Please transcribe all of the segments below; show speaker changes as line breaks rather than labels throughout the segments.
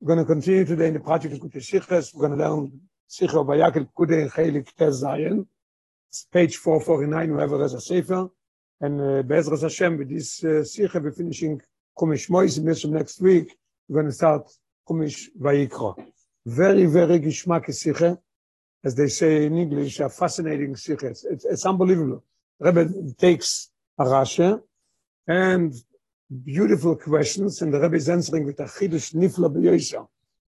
We're going to continue today in the project of Sichas. We're going to learn Sicha Vayakel Kude Chelik Tez Zayin. It's page 449, whoever has a Sefer. And uh, Be'ezras Hashem, with this uh, we're finishing Chumash Mois. Next week, we're going to start Chumash Vayikra. Very, very Gishmak Sicha. As they say in English, a fascinating Sicha. It's, it's, it's unbelievable. Rebbe takes a Rashi and beautiful questions, and the Rebbe is answering with a chidush nifla b'yoisha.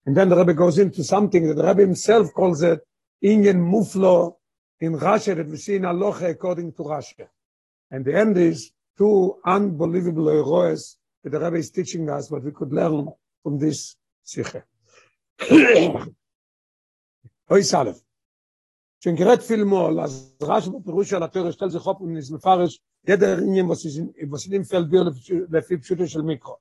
And then the Rebbe goes into something that the Rebbe himself calls it Inyan Muflo in Rashi that we see in Aloha according to Rashi. And the end is two unbelievable heroes that the Rebbe is teaching us what we could learn from this Sikhe. Oy Salef. Schon gerät viel mal, als rasch mit Pirush על התורה, שתל זה חופ וניס מפרש, ידע עניין was in feld bir לפי פשוטו של מיקרו.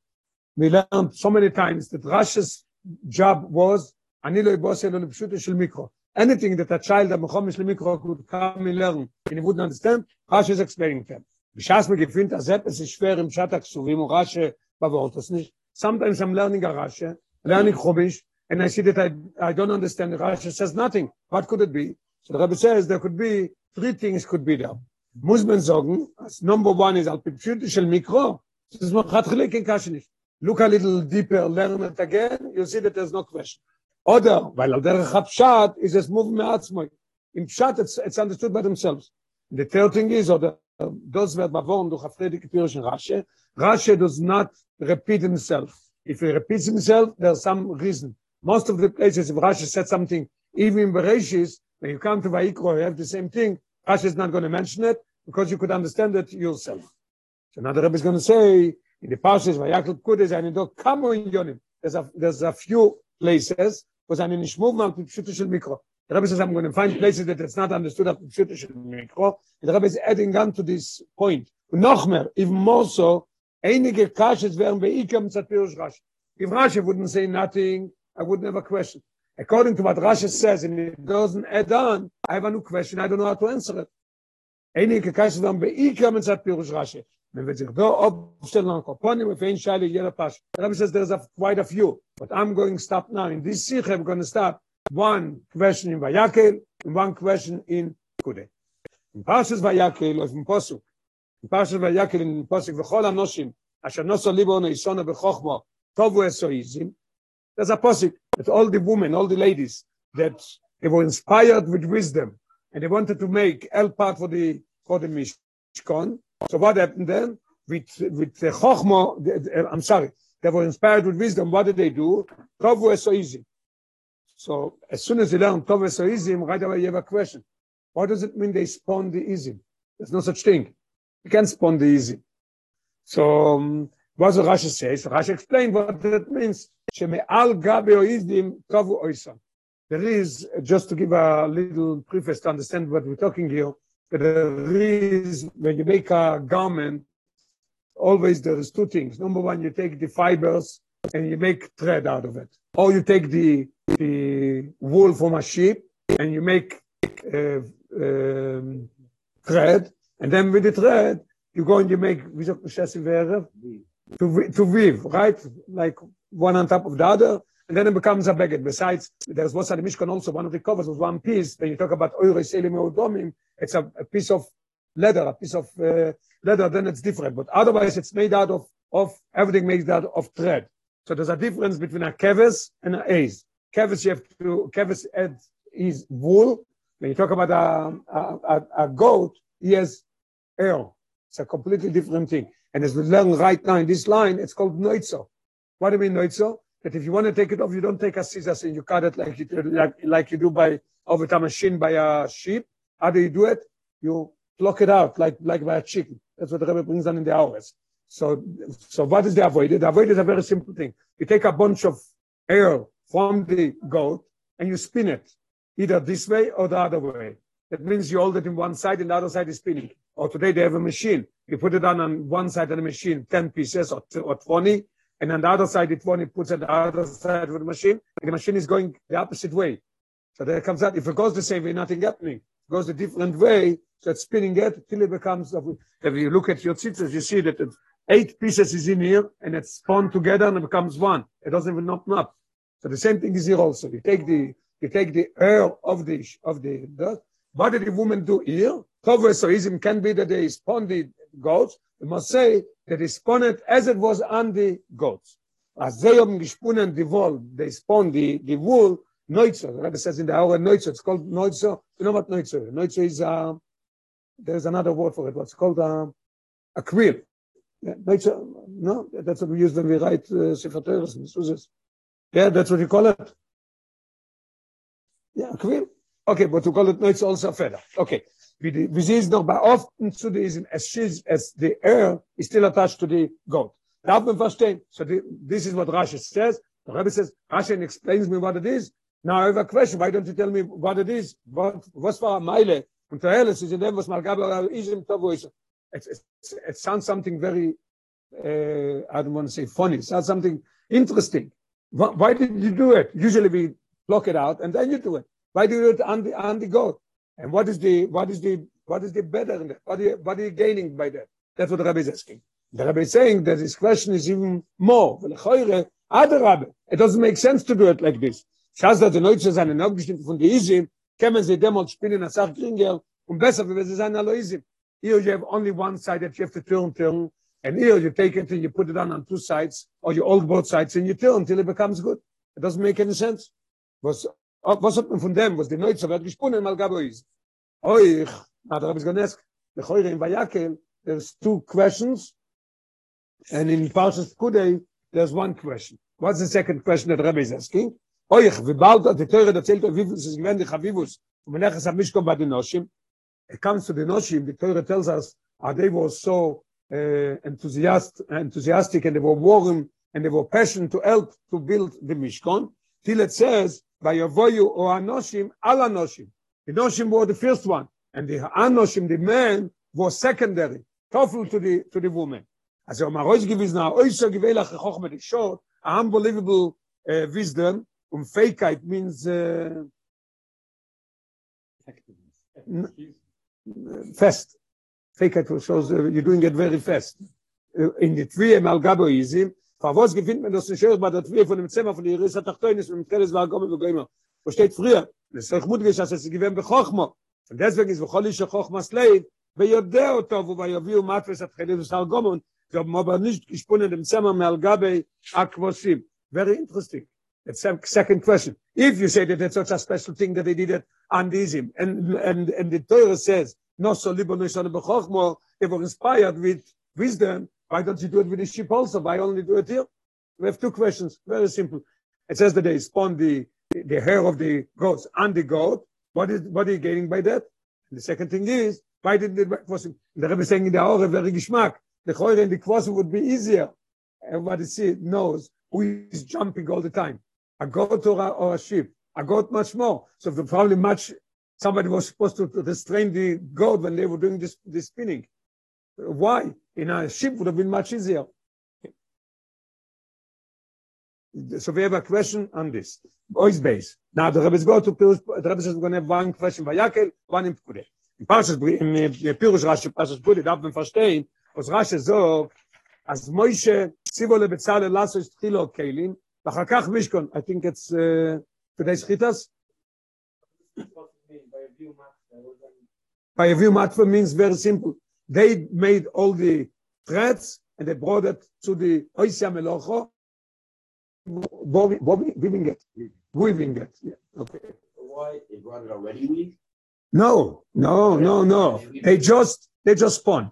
We learned so many times that Rash's job was, אני לא אבוס אלו לפשוטו של מיקרו. Anything that a child of Mechomish למיקרו could come and learn, and he wouldn't understand, Rash is explaining them. בשעס מגפינט, אז זה שפר עם שעת הכסובים, או רש בבורט, אז nicht. Sometimes I'm learning a Rash, learning Chomish, and I see that I, I don't understand. Rashi says nothing. What could it be? So the Rebbe says there could be three things could be there. Muss sagen, as number one is al pipshut shel mikro, in kashnish. Look a little deeper, learn it again, you'll see that there's no question. Oder, weil al derech hapshat is a move me'atzmoy. In pshat, it's, it's understood by themselves. The third thing is, or those were bavorn durch Friedik Pirush and Rashi, Rashi does not repeat himself. If he repeats himself, there's some reason. Most of the places, if Rashi said something, even in Bereshis, when you come to Vaikro, you have the same thing. Rashi is not going to mention it because you could understand it yourself. So now the Rebbe is going to say in the Parshas Vayakl Kudes and do kamo in Yonim. There's a there's a few places was an nishmuv mal pshuto shel mikro. The Rebbe says I'm going to find places that it's not understood of pshuto shel mikro. The Rebbe is adding on to this point. noch mehr, even more so, einige kashes werden beikam tzat pirush Rashi. If Rashi wouldn't say nothing, I would never question. According to what Rashi says, and it doesn't add on, I have a new question, I don't know how to answer it. Einige Kaisers dann bei Ikram und sagt Pirush Rashi. Wenn wir sich da aufstellen an Koponim, if ein Scheile jeder Pasch. Rabbi says there's a, quite a few, but I'm going to stop now. In this Sikh, I'm going to stop one question in Vayakel and one question in Kude. In Parshas Vayakel, or in Posuk, in Parshas Vayakel, in Posuk, anoshim, asher noso libo no isona b'chochmo, tovu esoizim, there's a Posuk, that all the women, all the ladies, that they were inspired with wisdom and they wanted to make El part for the for the Mishkan. So what happened then? With with the Chochmo, I'm sorry, they were inspired with wisdom. What did they do? Tovu is so easy. So as soon as they learn Tovu is so easy, right away you have a question. What does it mean they spawn the easy? There's no such thing. You can't spawn the easy. So um, what what Rashi says? Rashi explained what that means. Sheme'al gabe oizdim kavu oisam. There is, just to give a little preface to understand what we're talking here, there is, when you make a garment, always there is two things. Number one, you take the fibers and you make thread out of it. Or you take the, the wool from a sheep and you make uh, um, thread. And then with the thread, you go and you make, to, to weave, right? Like one on top of the other, and then it becomes a baguette. Besides, there's at the Mishkan also, one of the covers was one piece. When you talk about Oire Selim Eudomim, it's a, a, piece of leather, a piece of uh, leather, then it's different. But otherwise, it's made out of, of everything made out of thread. So there's a difference between a keves and an ace. Keves, you have to, keves is wool. When you talk about a, a, a, goat, he has air. It's a completely different thing. And as we learn right now in this line, it's called noitzo. What do you mean noitzo? That if you want to take it off, you don't take a scissors and you cut it like you, like, like you do by over a machine by a sheep. How do you do it? You pluck it out like, like by a chicken. That's what the Rebbe brings down in the hours. So, so what is the avoided? The avoided is a very simple thing. You take a bunch of air from the goat and you spin it either this way or the other way. That means you hold it in one side and the other side is spinning. Or today they have a machine. You put it on on one side of the machine, 10 pieces or, or 20, and on the other side, it 20 puts it on the other side of the machine, the machine is going the opposite way. So there comes out, if it goes the same way, nothing happening. It goes a different way, so it's spinning it till it becomes, if you look at your tzitzis, you see that eight pieces is in here and it's spun together and it becomes one. It doesn't even open up. So the same thing is here also. You take the you take the air of the of the dirt. What did the woman do here? Easy can be that they spun the goats. We must say that they spun it as it was on the goats. As they haben gesponnen the wool, they spun the the wool. Neutzer, the Rebbe says in the hour Neutzer, it's called Neutzer. You know what Neutzer? Neutzer is, uh, there's another word for it, what's called uh, a quill. Yeah, no, that's what we use when we write uh, Sefer Torah, Yeah, that's what you call it. Ja, quill. Okay, but to call it Neutzer also a feather. Okay. Wie, sie es noch bei often zu diesem, as, she's, as the air is still attached to the goat. Darf man verstehen? So the, this is what Rashi says. The Rebbe says, Rashi explains me what it is. Now I have a question. Why don't you tell me what it is? What was for a mile? Und der Helles ist in dem, was Malgaber ist im ist. It, it sounds something very, uh, I don't want to say funny. It sounds something interesting. Why, why did you do it? Usually we block it out and then you do it. Why do you do it on the, on the goat? And what is the, what is the, what is the better in that? What are you, what are you gaining by that? That's what the Rabbi is asking. The Rabbi is saying that this question is even more. Other rabbi, It doesn't make sense to do it like this. Schas da de neutze seine Nobgeschnitte von die Isim, kemen sie demol spinnen a Sach Gringer und um besser wenn sie seine Aloisim. Here you have only one side that you have to turn turn and here you take it and you put it on on two sides or you hold both sides and you turn until it becomes good. It doesn't make any sense. Was was hat man von dem, was die neutze wird gesponnen mal gabo is. Oi, na da bis ganesk. De khoire in Vayakel, there's two questions and in Parshas Kudei there's one question. What's the second question that Rabbi is asking? Oich, wie bald hat die Teure erzählt, wie viel es gewähnt, die Chavivus, und wenn ich es am Mischkom bei den Noshim, it comes to the Noshim, the Teure tells us, how they were so uh, enthusiast, enthusiastic, and they were warm, and they were passionate to help to build the Mishkan, till it says, by Yavoyu or Anoshim, al Anoshim. The Noshim were the first one, and the Anoshim, the man, was secondary, tough to the, to the woman. As er maroiz gewissen, a oiso gewelach choch mit short, unbelievable uh, wisdom, um Fähigkeit means uh, fast. Fähigkeit shows uh, you're doing it very fast. Uh, in the three mal Fa was gefindt man das schön bei der three von dem Zimmer von der Risa Tachtonis mit Teles war gommen und gommen. Wo steht früher? Das soll gut geschas es gewen be Chochma. Und deswegen ist wohl ich Chochma slay. ויודע אותו ויביאו מאטפס את חליל וסל גומון, זה aber nicht gesponnen dem Zimmer mal gabe akvosim. Very interesting. It's a second question. If you say that it's such a special thing that they did it on Dizim, and, and, and the Torah says, no so libo no shana b'chochmo, if we're inspired with wisdom, why don't you do it with the sheep also? Why only do it here? We have two questions, very simple. It says that they spawn the, the hair of the goats on the goat. What is, what are you gaining by that? And the second thing is, why did the kvosim? The Rebbe saying in the Aure, very geschmack. The choir and the kvosim would be easier. Everybody see, knows who is jumping all the time a goat or a, or a sheep. A goat much more. So the probably much somebody was supposed to, to restrain the goat when they were doing this, this spinning. Why? In a sheep would have been much easier. So we have a question on this. Voice base. Now the Rebbe is going to Pirush, the Rebbe is going to have one question by Yakel, one in Pkude. In Parshas, in Pirush Rashi, Parshas Pkude, darf man verstehen, was Rashi sagt, as Moshe, ציבו לבצלאל לעשות תחילו כלים, ואחר כך מישכון, I think it's uh, today's chitas. By view matva means very simple. they made all the threads and they brought it to the Oisya Melocho, weaving it. Weaving it. Yeah. Okay.
Why they brought it already weaved?
No, no, no, no. They just they just spawned.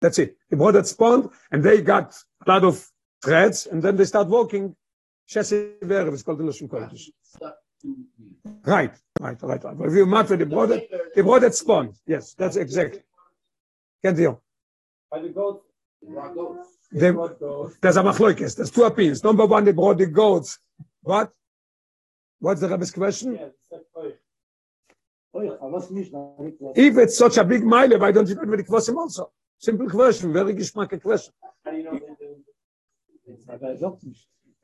That's it. They brought it spawned and they got a lot of threads and then they start walking Shesi Verev is called the Lashon Kodesh. Right, right, right. right. If you matter the brother, the brother spawned. Yes, that's exactly.
The goats,
the, there's a machloikes. There's two opinions. Number one, they brought the goats. What? What's the Rebbe's question? If it's such a big mile, why don't you do it with the kvasim also? Simple question, very geschmack question.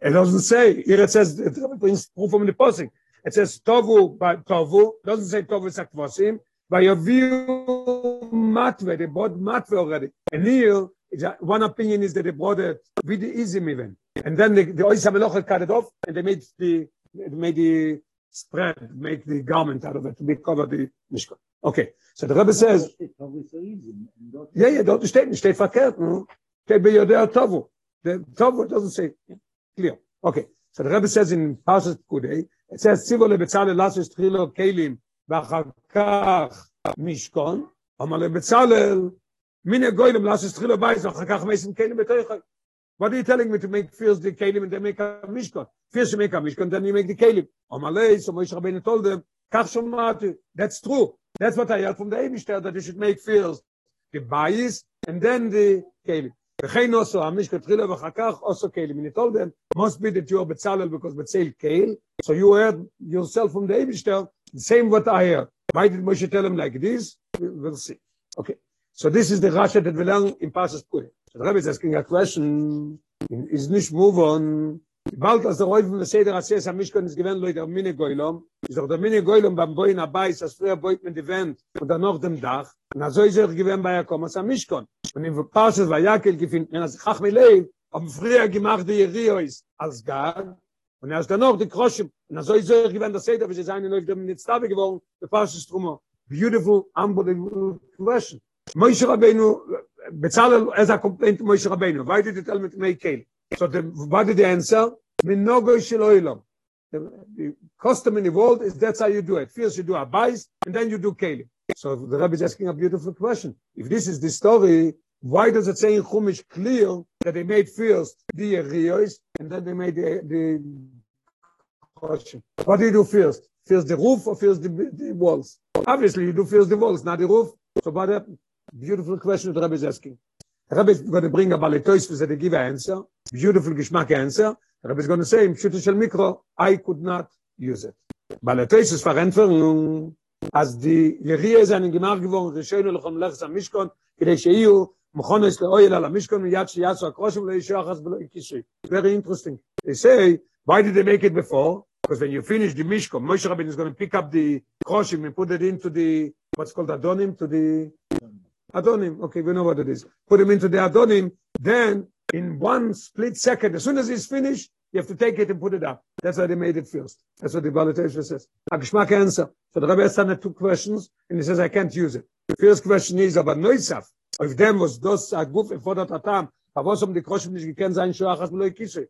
It doesn't say. Here it says, it brings proof from the posing. It says, Tovu, by Tovu, doesn't say Tovu Sakvasim, by your view, Matve, they bought Matve already. And here, it's- one opinion is that they brought it with the easy even. And then the, the Oisa Melocha cut it off and they made the, they made the spread, make the garment out of it to be cover the Mishkan. Okay. So the Rebbe says, yeah, yeah, dort steht nicht, steht verkehrt, no? Steht bei Yodea Tovu. The Tovu doesn't say, clear. Okay. So the Rebbe says in Parashat Kudei, it says, Tzivo lebetzalel lasus trilo kelim, ואחר כך משכון, אמר לבצלאל, מיני גוילם לאסס תחילו בייס, ואחר כך מייסים כלים בתויכוי. What are you telling me to make first the kelim and then make a mishkan? First you make a mishkan, then you make the kelim. Amalei, so Moshe Rabbeinu told them, kach shomati. That's true. That's what I heard from the Eibishter, that you should make first the bayis and then the kelim. וכן also, המשכן תחילה ואחר כך kelim. And he told them, must be that you are Betzalel because Betzal kel. So you heard yourself from the Eibishter, the same what I heard. Why did Moshe tell him like this? We- We'll see. Okay. So this is the Rasha that we learn in Parshas Puri. So the Rebbe is asking a question, is nicht move on, bald als der Räufen des Seder Asses am Mishkan ist gewähnt, Leute, am Mine Goylom, ist doch der Mine Goylom beim Boin Abayis, als früher Boit mit dem Wend und dann noch dem Dach, und also ist er gewähnt bei Jakomas am Mishkan. Und in Parshas Vayakel gefunden, wenn er sich Chach Melei, haben früher gemacht die Jeriois als Gag, und er ist dann noch die Kroschim, und also ist er gewähnt der Seder, wie sie seien in dem Nitztabe geworden, der Parshas Trumo. Beautiful, unbelievable question. Moshe Rabbeinu, Bezalel, as a complaint to Moshe Rabbeinu, why did you tell me to make kale? So the, what did the answer? Minogo shel oilam. The, the custom in the world is that's how you do it. First you do a bais, and then you do kale. So the Rabbi is asking a beautiful question. If this is the story, why does it say in Chumash clear that they made first the Riyos, and then they made the, the question? What do you do first? First the roof or first the, the walls? Obviously you do first the walls, not the roof. So what happened? Beautiful question that Rabbi is asking. Rabbi is going to bring a baletois to the give an answer. Beautiful geschmack answer. Rabbi is going to say, in Pshuta shel Mikro, I could not use it. Baletois is verantwortung, as the Yerie seinen Gemach geworden, Rishono lechom lechs am Mishkon, כדי שיהיו מכונס לאויל על המשכון מיד שיעשו הקרושם לאישו אחס ולא יקשי. Very interesting. They say, why did they make it before? Because when you finish the Mishkan, Moshe Rabbeinu is going to pick up the Kroshim and put it into the, what's called Adonim, to the, Adonim, okay, we know what it is. Put him into the Adonim, then in one split second, as soon as he's finished, you have to take it and put it up. That's why they made it first. That's what the Balatesh says. A answer. So the Rabbi has done two questions, and he says, I can't use it. The first question is about Noisaf. If them was dos a guf efodert atam, aber um die Kroshim nicht gekannt sein, Shoachas Beloi Kishe.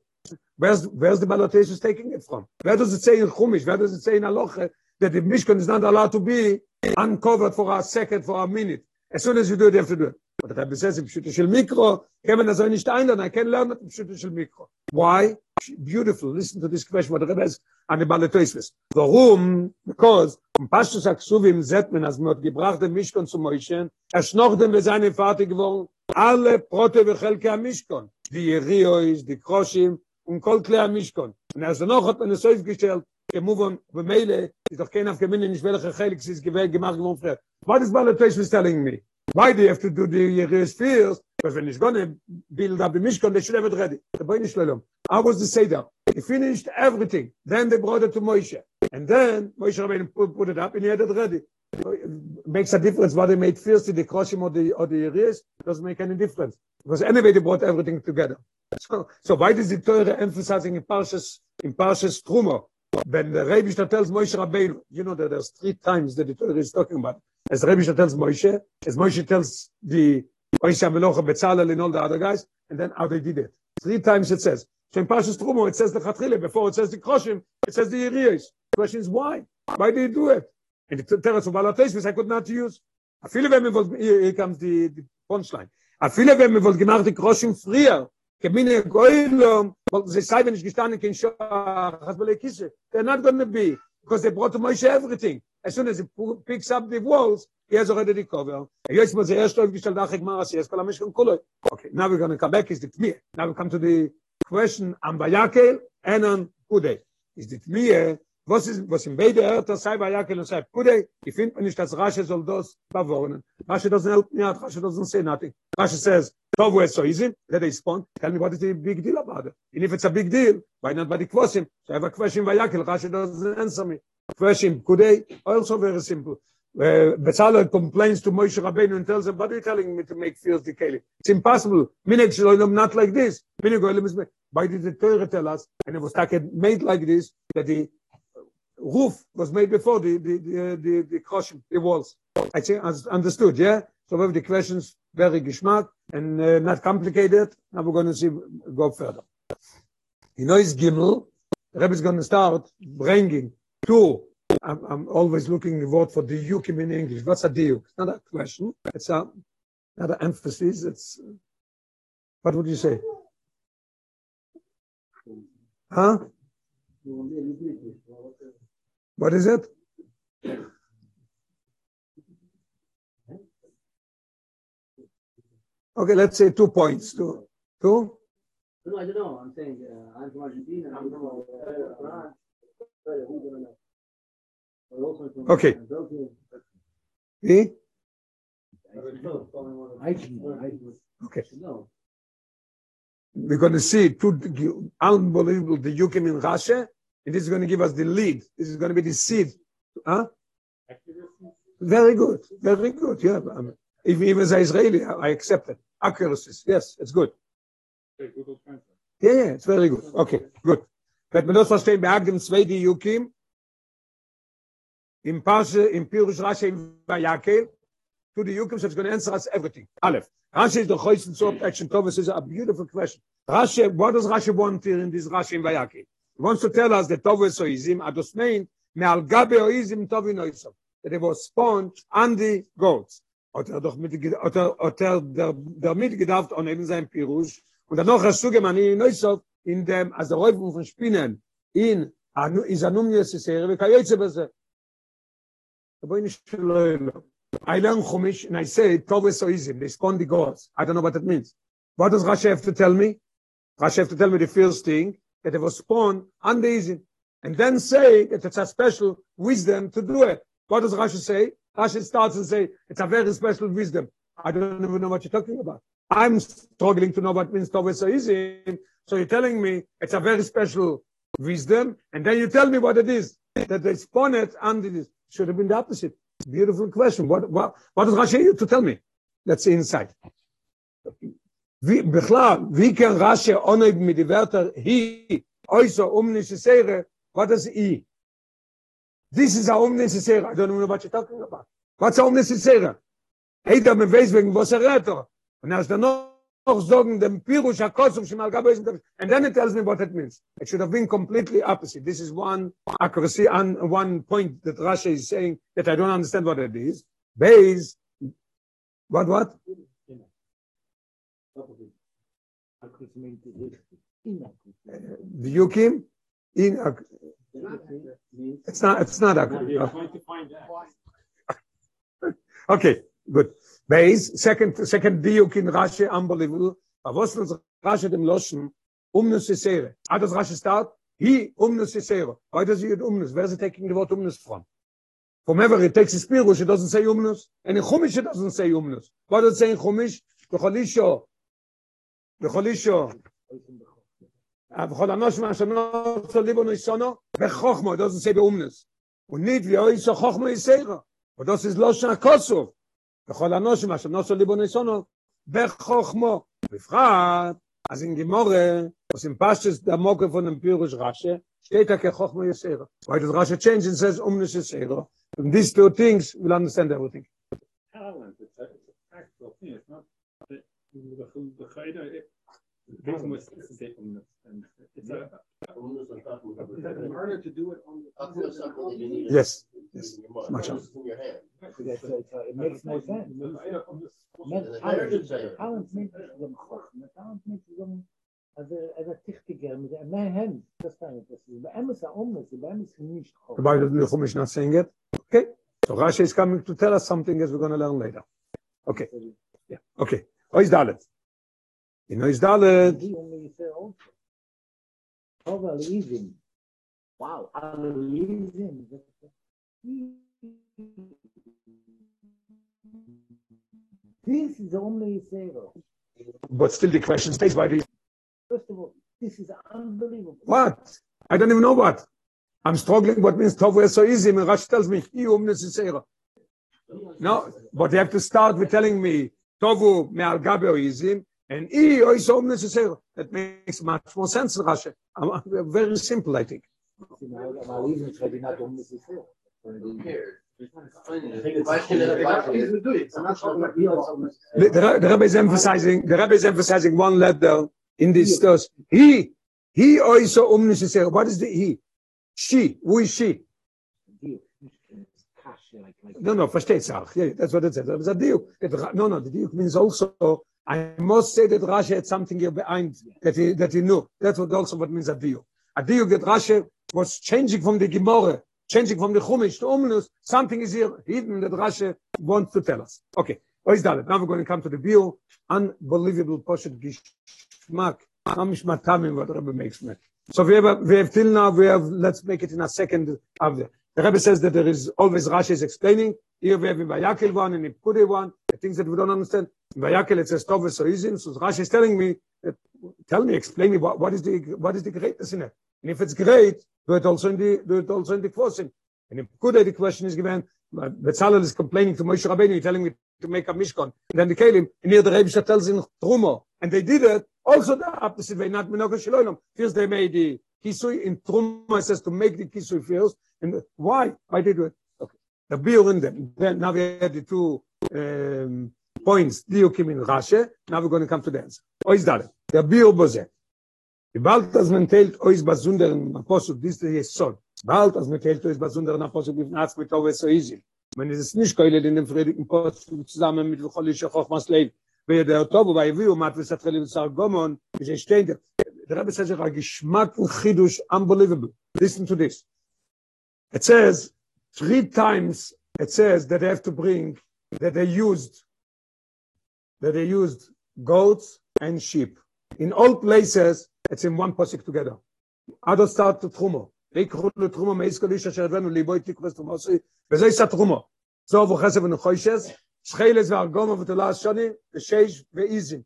Where's, where's the Balatesh taking it from? Where does it say in Chumish? Where does it say in Aloche that the Mishkan is not allowed to be uncovered for a second, for a minute? As soon as you do it, you have to do it. But the Rebbe says, in Pshute shel Mikro, man so nicht einladen, I can learn it in Pshute shel Mikro. Why? Beautiful. Listen to this question, what the Rebbe has an the Baletoisves. Warum? Because, um Pashtus Aksuvim Zetmen, als man hat gebracht den Mishkon zu Moishen, er schnochten wir seine Vater geworden, alle Prote am Mishkon, die Yeriois, die Kroshim, und kol Klei am Mishkon. Und er noch, hat man es aufgestellt, gemuvon, bemeile, ist doch kein Afgemin, nicht welcher Chelik, sie ist gewählt, gemacht, geworden, früher. What is Baletoisves telling me? Why do you have to do the Yerios first? Because when going to build up the Mishkan, they should have it ready. The boy Shalom. How was the Seder? He finished everything. Then they brought it to Moshe. And then Moshe Rabbeinu put, put it up and he had it ready. Makes a difference what they made first, the Kroshim or the, or the Yerios. Doesn't make any difference. Because anyway, they brought everything together. So, so why does the Torah emphasizing in Parshas, in Parshas Truma? When the Rebbe tells Moshe Rabbeinu, you know that there's three times that the Torah is talking about. As the tells Moshe, as Moshe tells the Moshe Amelocha, Betzalel, and all the other guys, and then how they did it. Three times it says. So in Parshas Truma, it says the Chatchile, before it says the Kroshim, it says the Yeriyos. The question is why? Why did you do it? And the Teretz of Balatesvis I could not use. Wenn wir wollten, hier, here comes the, the punchline. Viele wenn wir wollten gemacht, die Kroshim früher, kemine goylom, wollten sie sei, wenn ich gestanden, kein Schoach, has bele kisse. They're not going to be, because they brought to Moshe everything. As soon as he picks up the walls, he has already the cover. Jetzt muss er erst aufgestellt, ach, ich mache es weil schon. Okay, now we're going to come back, is the Tmir. Now we come to the question, am Bayakel, and on Kudei. Is the Tmir, was ist, was in beide Erter, sei Bayakel und sei Kudei, ich finde nicht, dass Rashi soll das bewohnen. Doesn't help me out, Rashi doesn't say nothing. Rashi says, Tovu is so easy, let they respond, tell me what is the big deal about it. And if it's a big deal, why not by the question? So I have a question Bayakel, Rashi doesn't answer me. Question Kudei, also very simple. Uh, Bezalel complains to Moshe Rabbeinu and tells him, what are you telling me to make fields decaying? It's impossible. Minig Shloim not like this. Minig Olim is made. Why did the Torah tell us? And it was made like this, that the roof was made before the, the, the, the, the crushing, the walls. I think understood, yeah? So we have the questions very geschmack and uh, not complicated. Now we're going to see, go further. You know, Gimel. Rebbe is going to start bringing two I'm, I'm always looking the word for the yukim in English. What's a diuk? It's not a question. It's a, not an emphasis. It's, what would you say? Huh? What is it? Okay, let's say two points. Two? Two?
No, I don't know. I'm saying uh, I'm from Argentina. I'm from France. Sorry, who's gonna know? We're also from
Okay.
Belgium. I can, I
Okay. We're going to see two unbelievable the yukim in Rashi, and this is going to give us the lead. This is going to be the seed. Huh? Very good. Very good. Yeah. Um, if even as Israeli, I accept it. Accuracies. Yes, it's good. Yeah, yeah, it's very good. Okay, good. Wenn man das verstehen, beagt dem zwei die Yukim, im Pasche, im Pirush Rashi, im Vayakel, to the Yukim, so it's going to answer us everything. Aleph. Rashi is the choice so action Thomas is a beautiful question. Rashi, what does Rashi want here in this Rashi in Vayakel? Wants to tell us that Tovus Oizim, Ados mean, Me'al Gabe Oizim Tovi Noisom, that it was spawned on the goats. Hat er doch mit, hat er, hat er der, damit gedacht, on eben sein Pirush, und dann noch hast du in Neusov, in dem, als der Räufung von Spinnen, in, anu- in Zanum Yesesere, wie kayotze beze. Aber in. I learn Chumash, and I say, Tovus Oizim, they spawn the gods. I don't know what that means. What does have to tell me? Have to tell me the first thing, that it was spawned on the Izim. And then say that it's a special wisdom to do it. What does Rashi say? Rashi starts and say, it's a very special wisdom. I don't even know what you're talking about. I'm struggling to know what means Tovus Oizim. So easy. So you're telling me it's a very special wisdom, and then you tell me what it is. That they spawn it under. Should have been the opposite. Beautiful question. What, what, what does Rashi here to tell me? Let's see inside. Wie בכלל, wie kann Rashi ohne mit die Wörter hi, also unnecessary, what is i? This is a unnecessary. I don't know what you're talking about. What's a unnecessary? Hey, da me weiß wegen was er er. Und er ist dann noch sagen dem Pirush HaKosov Shemal Gabo Yisrael. And then it tells me what it means. It should have been completely opposite. This is one accuracy and one point that Rashi is saying that I don't understand what it is. Base, what, what? The Yukim? In, it's not, it's not accurate. Okay, good. Base, second, second diuk in Rashi, unbelievable. Was uns Rashi dem Loschen, umnus sesere. How does Rashi start? He umnus sesere. Why does he use umnus? Where is he taking the word umnus from? From ever he takes his Pirush, he doesn't say umnus. And in Chumash he doesn't say umnus. What does it say in Chumash? B'cholisho. בכל אישו, בכל אנוש מה שאני רוצה ליבו נשאנו, בחוכמו, את עושה באומנס. הוא ניד ואו אישו חוכמו יסירו. עוד זה לא שעה כוסו. בכל אנוש מה שאני רוצה ליבו נשאנו, בחוכמו. בפרט, אז אם גימורה, עושים פשטס דמוק פון אמפירוש רשא, שתהיית כחוכמו יסירו. Why does Russia change and says, Omnis is Eero? And these two things, will understand everything.
This and it's a
In order to do it on the.
Yes, yes, much
It's in your hand.
That's, it makes no sense. Met
The
talent,
heritage there.
talent means zum Chochme, talent means zum, also, wird tichtiger, mit der mein Hand, das kann ich, das ist, bei ihm ist umnes, bei ihm ist nicht Chochme.
Why doesn't the Chumash not saying it? Okay, so Rashi is coming to tell us something as we're going to learn later. Okay, yeah, okay. Ois Dalet. In Ois Dalet,
Die only say also. Over leasing. Wow, over leasing. This is only zero.
but still the question stays by the,
First of all, this is unbelievable.
what? I don't even know what. I'm struggling what means Tovu is so easy. And Rashi tells me, "He umnes yisera." No, but you have to start with telling me Tovu me'al gabe oizim, and E is all necessary. That makes much more sense, Rashi. Very simple, I think. The, the, the is emphasizing. The rabbi is emphasizing one letter in this verse. He, he also unnecessary. Um what is the he? She. Who is she? No, no, versteht auch. Yeah, that's what it says. It's a. No, no, the means also, I must say that Rashi had something here behind that he, that he knew. That's what also what means a diuk. A diuk that Rashi was changing from the Gemara, changing from the Chumash to Omnus. Something is here hidden that Rashi wants to tell us. Okay, what is that? Now we're going to come to the view. Unbelievable Poshet Gishmak. Mamish Matamim, what Rebbe makes me. So we have, we have till now, we have, let's make it in a second of the, Rebbe says that there is always Rashi is explaining. Here we have in Vayakel one and in Pkude one, the things that we don't understand. In Vayakel it says Tov so. So Rashi is telling me, that, tell me, explain me what, what is the what is the greatness in it. And if it's great, do it also in the do it also in the Kvosim. And in Pkude the question is given, but Betzalel is complaining to Moshe Rabbeinu, telling me to make a Mishkan. And then the Kalim, and here the Rebbe tells in Trumo, and they did it. Also the opposite way, not Minoga Shiloilam. First they made the Kisui in Trumo, it says to make the Kisui first. And why? Why did it? Okay. The beer in them. Then now we had the two um, points, Diukim in Rashi. Now we're going to come to the answer. Ois Dalet. Der Bier Boze. Bald as man teilt ois besonderen Apostel, dies ist Jesod. Bald as man teilt ois besonderen Apostel, mit Naz mit Ove so easy. Es ist nicht keule in dem friedigen Apostel zusammen mit Cholische Chochmas Leib. Wer der Tobo bei wie und mat vesatkhel in Sargomon, ist steht der der Rebbe says a geschmack und chidush unbelievable. Listen to this. It says three times it says that they have to bring that they used that they used goats and sheep. In all places, it's in one posik together. Other start to trumo. ויקחו לתרומו מאיס כל איש אשר הבאנו ליבוי תקרס תרומוסי, וזה יישא תרומו. זוב וחסב ונוחוישס, שחילס וארגומו ותולה השוני, ושש ואיזים.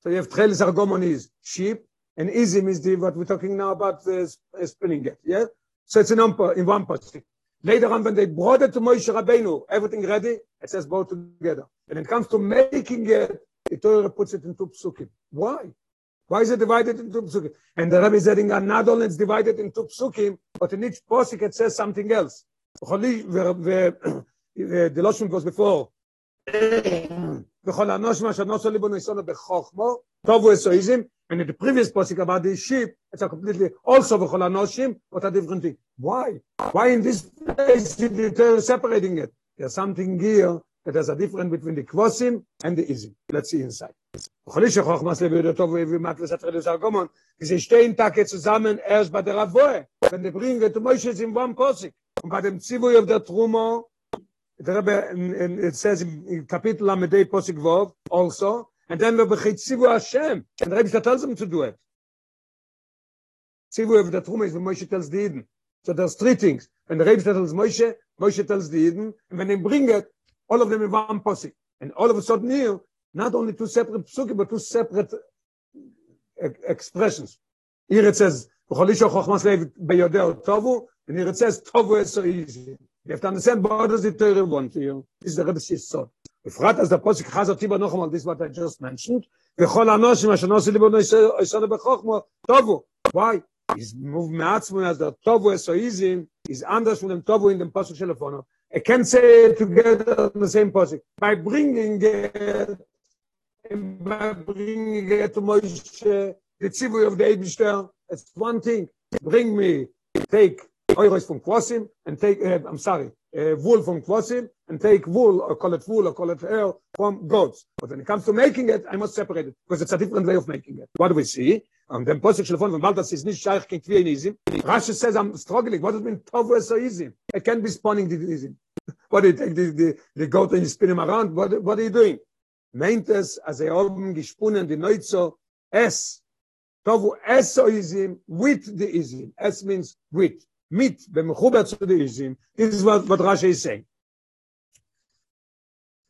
So you have tchelis argomon is sheep, and izim is the, what we're talking now about the uh, spinning it, yeah? So it's in, one po- in one posik. Later on, when they brought it to Moshe Rabbeinu, everything ready, it says both together. And it comes to making it, the Torah puts it into psukim. Why? Why is it divided into psukim? And the Rebbe is saying, uh, not only it's divided into psukim, but in each posik it says something else. וחולי- ו- ו- the Lashon goes before. וכל אנוש מה שנוסו ליבו ניסונו בחוכמו, טובו אסואיזם, and in the previous posik about the sheep, it's a completely also v'chol anoshim, but a different thing. Why? Why in this place you're separating it? There's something here that has a difference between the kvosim and the izim. Let's see inside. V'chol ish zusammen erst Ravoe, to Moshe in one posik. Of Trumo, the Rebbe, it says in Kapitel Posik Vov, also, and then we bechit Tzivu Hashem, and Rebbe tells them to do it. Tzivu of the Truma is when Moshe tells the Eden. So there's three things. The Rebbe tells Moshe, Moshe tells the Eden, and when they bring it, all of them in one Posik. And all of a sudden here, not only two separate Psukim, but two separate uh, expressions. Here it says, "V'chol ish chochmas lev beyodeo tovu," and it says, "Tovu is so easy." You have to understand what does the Torah want here. This is the Rebbe's Yisod. בפרט as the Posik Chazar Tiba noch einmal, this is what I just mentioned. וכל אנושים אשר נוסי ליבו יסוד בחוכמו, טובו. Why? He's moved מעצמו as the טובו esoizim is anders from the טובו in the Posik של לפונו. I can't say it together in the same Posik. By bringing it, by bringing it to Moshe, the tzivui of the Eibishter, it's one thing. Bring me, take oiros from Kvosim, and take, uh, I'm sorry, uh, wool from Kvosim, and take wool, or call it wool, or call it hair, from goats. But when it comes to making it, I must separate it, because it's a different way of making it. What do we see? Um, the Posik Shalfon, when Baltas is nicht shaykh king Izim, Rashi says, I'm struggling. What does it mean, Tovu so easy? It can't be spawning the Izim. What do you take the, the, the goat and you spin him around? What, what are you doing? meint es, als er oben gesponnen, die Neuzo, es, tovu es so izim, with the izim. Es means with, mit, bemechuber zu the izim. This is what, what Rashi is saying.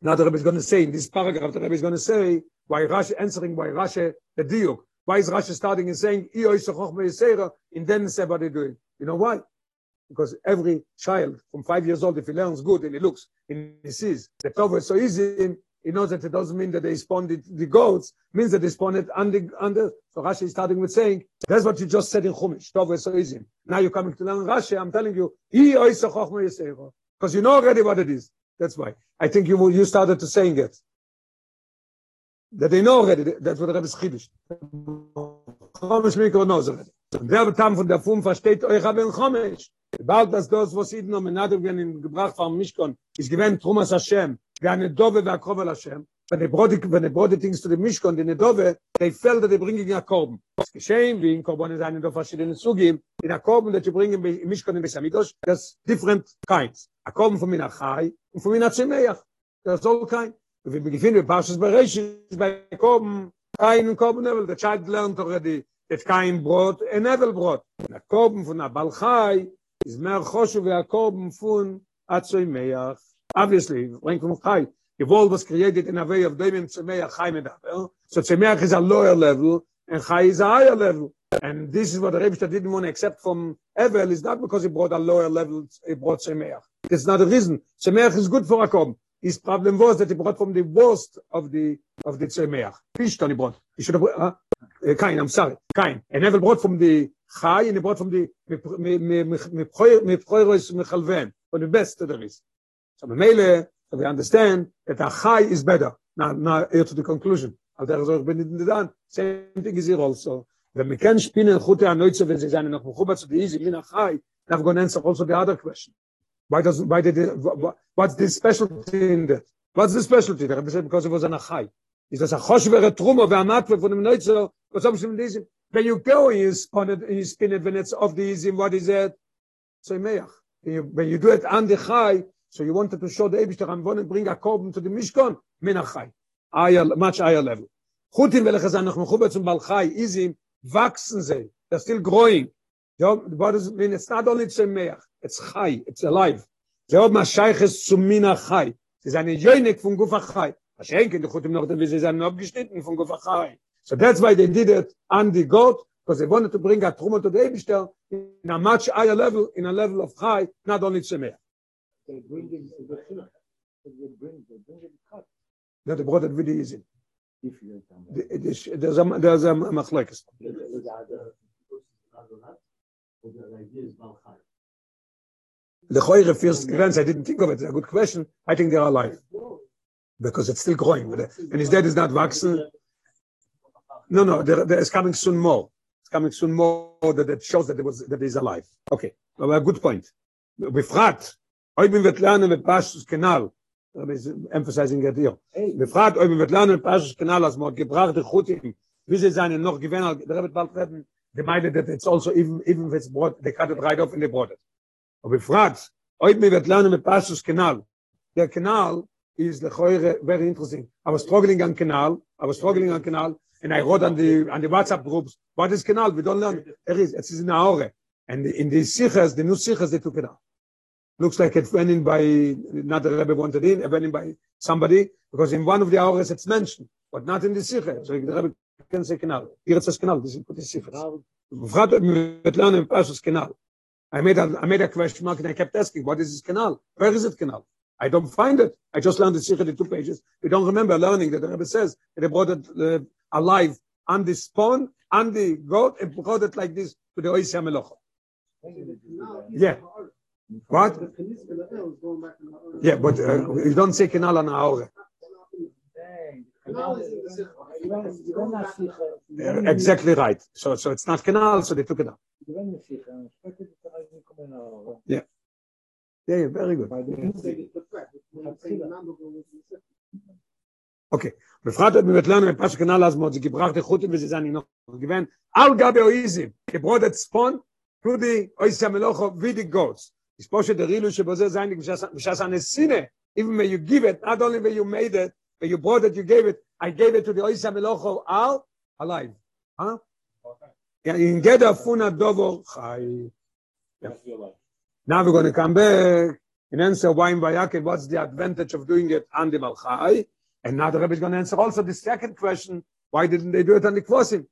Now the Rebbe is going to say, in this paragraph, the Rebbe is going to say, why Rashi, answering why Rashi, the diuk. Why is Rashi starting and saying, and then say what they're doing. You know why? because every child from five years old, if he learns good and he looks and he sees the is so easy, he knows that it doesn't mean that they spawned the goats, means that they spawned it under, under. So Rashi is starting with saying, that's what you just said in Chumash, Tov easy. Now you're coming to learn Rashi, I'm telling you. Because you know already what it is. That's why. I think you you started to saying it. That they know already, that's what the Rebbe is Chiddush. Chumash Mikro knows already. Der Betam von der Fum versteht euch aber in. Bald das das, was Iden und Menadel werden gebracht vom Mishkon, ist gewähnt Trumas Hashem, wie eine Dove Hashem. When they brought it, when they brought the things to the Mishkan, the Nedove, they felt that they bring in a korban. Es geschehen, wie in Korban eine der verschiedenen Zugim, in a korban that you bring in in Mishkan in Besamidosh, there's different kinds. A korban von Mina Chai und von Mina Tzemeach. There's all kind. We begin with Parshas Bereshit, by korban, und korban Nevel, the child learned already that Kain brought a Nevel brought. A korban von a Balchai is mehr Choshev a korban von a Tzemeach. Obviously, when from Chai, the world was created in a way of David Tzemeach Chai Medaber. So Tzemeach is a lower level and Chai is a higher level. And this is what the Rebbe didn't want to accept from Evel is not because he brought a lower level, he brought Tzemeach. That's not the reason. Tzemeach is good for a korban. His problem was that he brought from the worst of the of the Tzemeach. Pishton he brought. He should have huh? Uh, Kain, I'm sorry. Kain. And Evel brought from the Chai and he brought from the Mepchoiros Mechalven. From the best that there is. So Mele, so we understand that a Chai is better. Now, now here to the conclusion. The Same thing is here also. Chute Anoitze, wenn sie sagen, noch Mechuba zu der Easy, Min Achai, now going to answer also the other question. Why does why did it, what's the specialty in that? What's the specialty? The Rebbe said because it was an achai. Is das a choshvere trumo ve'amatve von dem was haben sie mit diesem? When you go and you spin it, you spin when it's off the easy, what is it? So meach. When you do it on the chai, so you wanted to show the Eibishter, I'm going to bring a korban to the Mishkan, min achai. Higher, much higher level. Chutin welche sind noch mechubet zum Balchai, easy, wachsen sie. They're still growing. Ja, what does it mean? It's not only Tzemeach, it's Chai, it's alive. זה עוד מהשייכס zu min החי. זה eine Jönik von Guf החי. Verschenken, die Chutim noch, wie sie sind abgeschnitten von Guf החי. So that's why they did it on the goat, because they wanted to bring a Truma to the Eibishter in a much higher level, in a level of Chai, not only Tzemeach.
They bring it to the chiluk. They bring, they bring it cut.
That they brought it really easy.
If you.
The- There's a, there's a machlekes. The Choyre first glance, I didn't think of it. It's a good question. I think they're alive. Because it's still growing. Uh, And his dead is not waxen. No, no, there, there is coming soon more. It's coming soon more that, that shows that it was that he's alive. Okay, well, a good point. בפרט, אוי בין ותלנו בפשטוס כנל, Rabbi is emphasizing it here. בפרט, אוי בין ותלנו בפשטוס כנל, אז מאוד gebracht die Chutim, wie sie seien noch gewähnt, der Rebbe bald reden, they minded that it's also, even, even if it's brought, they cut it right off and they brought it. Aber בפרט, אוי בין ותלנו בפשטוס כנל, der Kanal is lechoire very interesting. I was struggling on canal. I was struggling on canal, and I wrote on the on the WhatsApp groups, "What is canal? We don't learn. There is. It is in Aore, and in the sichas, the new sichas, they took it out. Looks like it went in by not the Rebbe wanted in, it went in by somebody because in one of the hours it's mentioned, but not in the sichas. So the Rebbe can say canal. Here it says canal. This is put the sichas. Befragt ob wir mit lernen Passus canal. I made a I made a question mark and I kept asking, what is this canal? Where is it canal? I don't find it. I just learned the Sikha, the two pages. We don't remember learning that the Rebbe says that they brought it uh, alive on the spawn, on the goat, and brought it like this to the Oisi HaMelocha. Yeah. What? Yeah, but uh, you don't say canal on Aure. Uh, Exactly right. So, so it's not canal, so they took it out. Yeah, yeah, very good. Okay. בפרט את מבית לנו מפשט כנל אז מאוד, זה גברך דחוטים וזה זה אני לא גוון, על גבי אויזם, כברות את צפון, פרודי אויסי המלוכו וידי גוץ. It's poshe the rilu shebozer zayin b'shas anesine. Even when you give it, not only when you made it, when you bought it, you gave it. I gave it to the oisa melocho al alive. Huh? Yeah, in geder funa dovo chai. Now we're going to come back and answer why in Vayakev, what's the advantage of doing it on the Malchai? And now the Rebbe is going to answer also the second question, why didn't they do it on the Kvosim?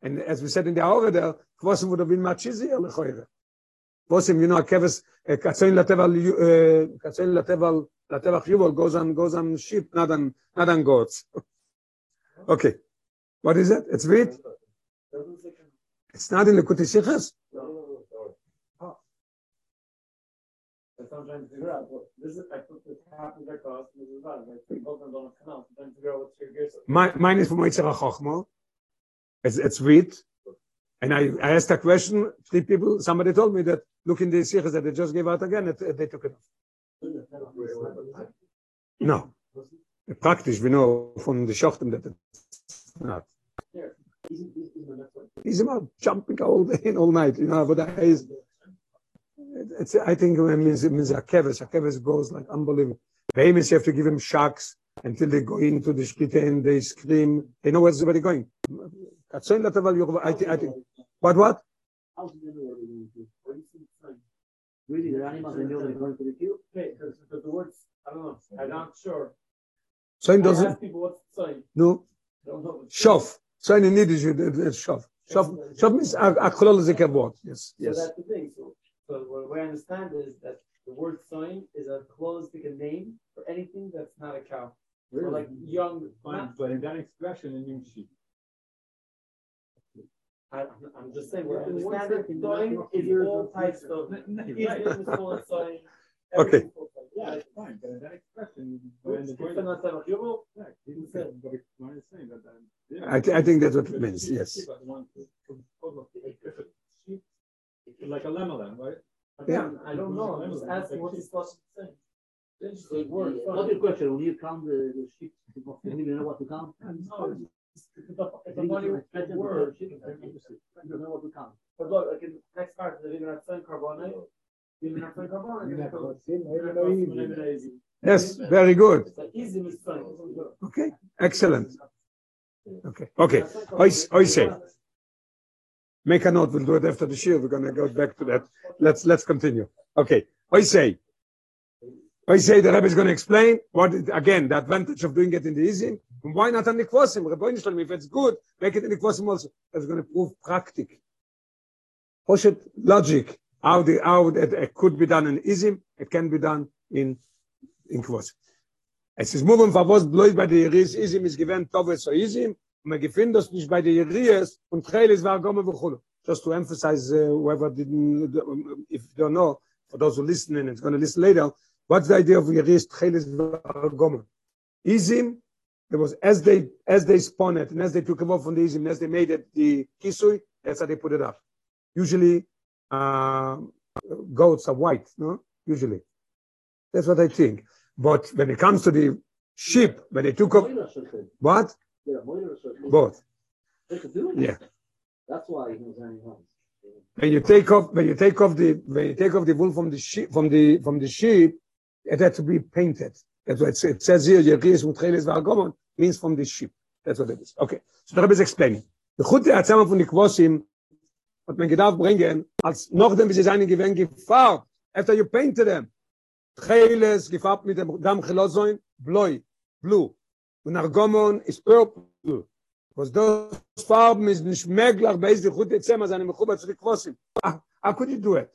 And as we said in the Aure there, Kvosim would have been much easier, lechoyre. Vosim, you know, uh, Katsoin Lateval, uh, Katsoin Lateval, Latevach Yuval goes on, goes on sheep, not on, not on goats. okay. What is it? It's wheat? It's not in the Kutisichas?
What I'm trying to figure out. Well, this is, I put this half of their cost, and this is that, like, both of them don't come out, I'm trying to figure out what's your gears.
Mine, is from Moitzer HaChochmo. It's, it's wheat. And I, I asked a question, three people, somebody told me that, look in the Sichas that they just gave out again, they took it off. No. Praktisch, we know from the Shochtem that it's not. He's about jumping all day and all night, you know, but that is, it's, I think it means, it means a keves, a keves goes like unbelievable. Famous, you have to give him shocks until they go into the shkita and they scream, they know where's everybody going. I think, I think, what, what?
Really, the animals they know they're going to the queue?
Okay, because, because the words, I don't know, I'm not sure.
Soin
I
doesn't,
ask people what's the sign,
no,
I don't know.
shof. Soin in Yiddish, it- it- it's shof. Shof, shof means a, a kolol is a word, yes, yes.
So that's the thing, so, so what what I understand is that the word sign is a closed, like a name for anything that's not a cow. Or like young,
Fine, but in that expression, in new sheep.
I, I'm just saying, what I
One
understand it,
second,
sign
not
is
years
all types of,
Right.
Israel is full of sign.
Okay.
everything's full of sign.
Yeah,
Yeah,
it's fine, but that expression,
Which
when the
is
word-
not that much. You will-
Yeah, he didn't say, but it's what he's saying, that, yeah.
I, thi- I think that's what it means, yes.
Like a lemon right?
Again, I don't know, I'm just asking what he's supposed to say. Interesting.
What's your question? When you count the, the sheep, don't even know what to count? To to.
Yes, very good. Okay, excellent. Okay, okay. I, say, make a note, we'll do it after the shiur, we're gonna go back to that. Let's, let's continue. Okay, I say, I say the Rebbe is gonna explain what, again, the advantage of doing it in the Izim, and why not on the Kvosim? Rebbe Shalom, if it's good, make it in the Kvosim also. That's gonna prove practic. Poshet logic, how the, how it, it could be done in Izim, it can be done in, in Kvosim. Es ist moving von was bloß bei der Jeris Isim ist gewähnt Tove so Isim und man gefindt das nicht bei der Jeris und Chelis war Gomme Bechulu. Just to emphasize uh, whoever didn't, if you don't know, for those who listen and going to listen later, what's the idea of Jeris Chelis var Gomme? Isim, it was as they, as they spun it and as they took it off from the Isim, as they made it the Kisui, that's how they put it up. Usually, uh, goats are white, no? Usually. That's what I think. But when it comes to the sheep, when they took off, what?
Yeah,
Both.
They could do it.
Yeah.
That's why he was.
When you take off, when you take off the, when you take off the wool from the sheep, from the, from the sheep, it had to be painted. That's what it says, it says here, Yeris Mutcheles Vargomon, means from the sheep. That's what it is. Okay. So the Rebbe is explaining. The Chute Atzama von Nikvosim, hat man gedacht bringen, als noch dem, sie seinen gewinn gefarbt, after you painted them, Cheles gefarbt mit dem Dam Chelozoin, Bloi, Blue. Und Argomon ist purple. Was those Farben ist nicht möglich, bei die Chute Zema, seine Mechuba zu Nikvosim. How how could you do it?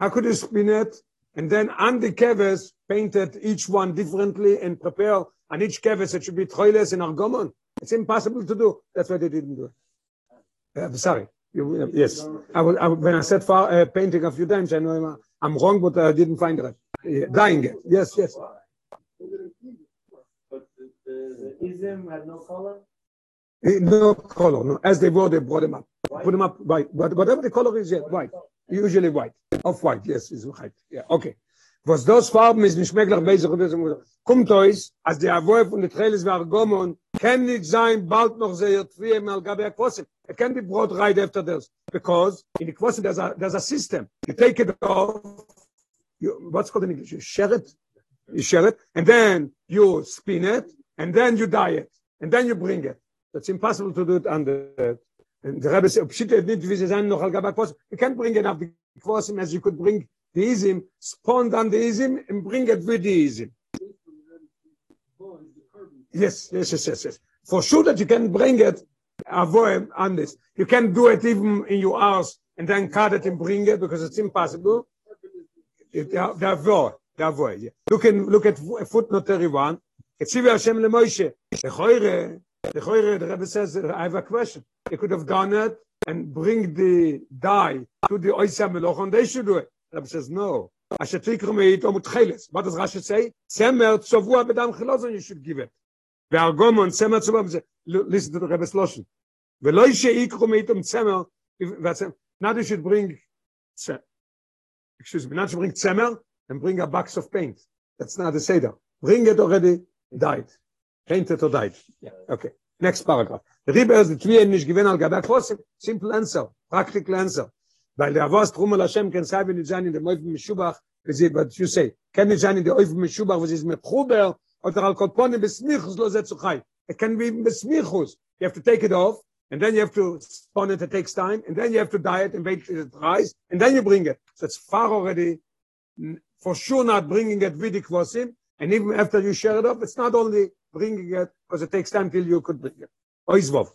How could you spin it? And then on the keves, painted each one differently and prepare on each keves it should be Troiles and Argomon. It's impossible to do. That's why they didn't do it. Uh, sorry. You, uh, yes. I was, I, when I said far, uh, painting a few times, I know I'm, I'm wrong, but I didn't find it. Uh, dying. Yes, yes.
But the, the, the ism had no color?
Uh, No color. No. As they were, they brought them up. Put them up white. But whatever the color is, yeah, white. Usually white. Off white, yes, is white. Yeah, okay. Was das Farben ist nicht möglich, bei sich, kommt euch, als der Avoe von der Trailis war Gomon, kann nicht sein, bald noch sehr früh im Algabe Akvosim. It can be brought right after this. Because in the Akvosim, there's a, there's a system. You take it off, you, what's called in English? You share it, you share it, and then you spin it, and then you dye it, and then you bring it. It's impossible to do it under, that. and the Rebbe said, oh, Pshita nicht, wie sie sein noch Algabe Akvosim. You can't bring enough the Akvosim as you could bring the Izim, spawn down the Izim, and bring it with the Izim. Yes, yes, yes, yes, yes. For sure that you can bring it, avoid on this. You can do it even in your house and then cut it and bring it because it's impossible. It- there are there are yeah. Look in look at footnote 31. It's Shiva Hashem le Moshe. The Choire, the Choire, the Rebbe says, I have a question. They could have done it and bring the dye to the Oisa Meloch and they should do it. The Rebbe says, no. Asher tikru meito mutcheles. What does Rashi say? Tzemer tzovua bedam chilozon you should give it. והרגומון צמר צובע, וזה- listen to the Rebbe's Loshen. ולא שיקרו מאיתם צמר, והצמר- now they should bring, צ- excuse me, not to bring צמר, and bring a box of paint. That's not the Seder. Bring it already dyed. Painted or dyed. Yeah, okay. Next paragraph. The Rebbe is the Tviye nicht gewinn al gabei Klosim. Simple answer. Practical answer. Weil der Avos Trumel Hashem wenn nicht sein in dem Oiv Meshubach, wie sie, what you say, Can sein in der Oiv Meshubach, wo sie ist mit Chuber, oder al Kolpone besmichus lo ze er zu chai. It can be besmichus. You have to take it off, and then you have to spawn it, it takes time, and then you have to dye it and wait till it dries, and then you bring it. So it's far already, for sure not bringing it with the kvosim, and even after you share it up, it's not only bringing it, because it takes time till you could bring it. Oizvov.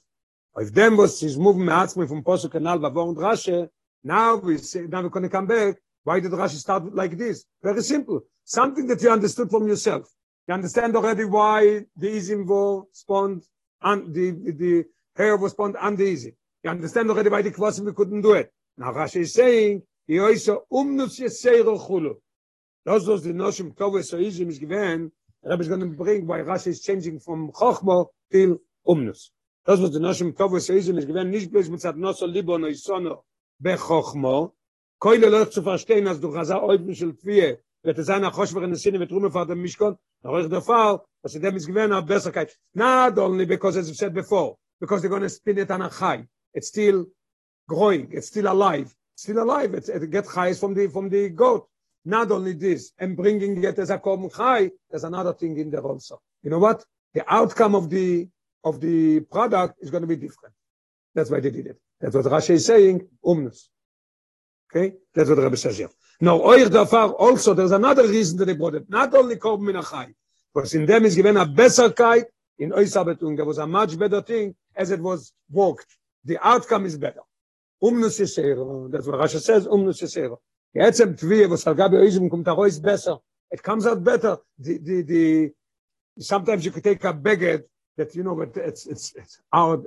Auf dem, was is moving me'atzmi from Posuk Kanal, Bavor and Rashi, now we say, now we're going to come back. Why did Rashi start like this? Very simple. Something that you understood from yourself. You understand already why the Izim were spawned, and the, the hair was spawned and the Izim. You understand already why the Kvasim we couldn't do it. Now Rashi is saying, he also umnus yeseiro chulu. Those was the notion Tovus or Izim is given. Rebbe is going to bring why Rashi is changing from Chochmo till umnus. Das was the notion Tovus or Izim is given, nicht bloß mit Zadnoso Libo no Isono בחוכמו, koile לא zu verstehen, als du חזר אויבן של תביעה, ותזן החוש ורנסיני ותרומה פרד המשכון, נערך דפר, אז זה מסגוון הבסרקייט. Not only because as we said before, because they're going to spin it on a high. It's still growing, it's still alive. It's still alive, it's, it gets highs from the, from the goat. Not only this, and bringing it as a korban high, there's another thing in there also. You know what? The outcome of the, of the product is going to be different. That's why they did it. That's what Rashi is saying, umnus. Okay? That's what Rebbe says here. Now, oich dafar, also, there's another reason that they brought it. Not only korban min achai, because in them is given a besserkeit, in oisabetung, there was a much better thing as it was walked. The outcome is better. Umnus yesero, that's what Rashi says, umnus yesero. It comes out better. The, the, the, sometimes you could take a baguette that, you know, but it's, it's, it's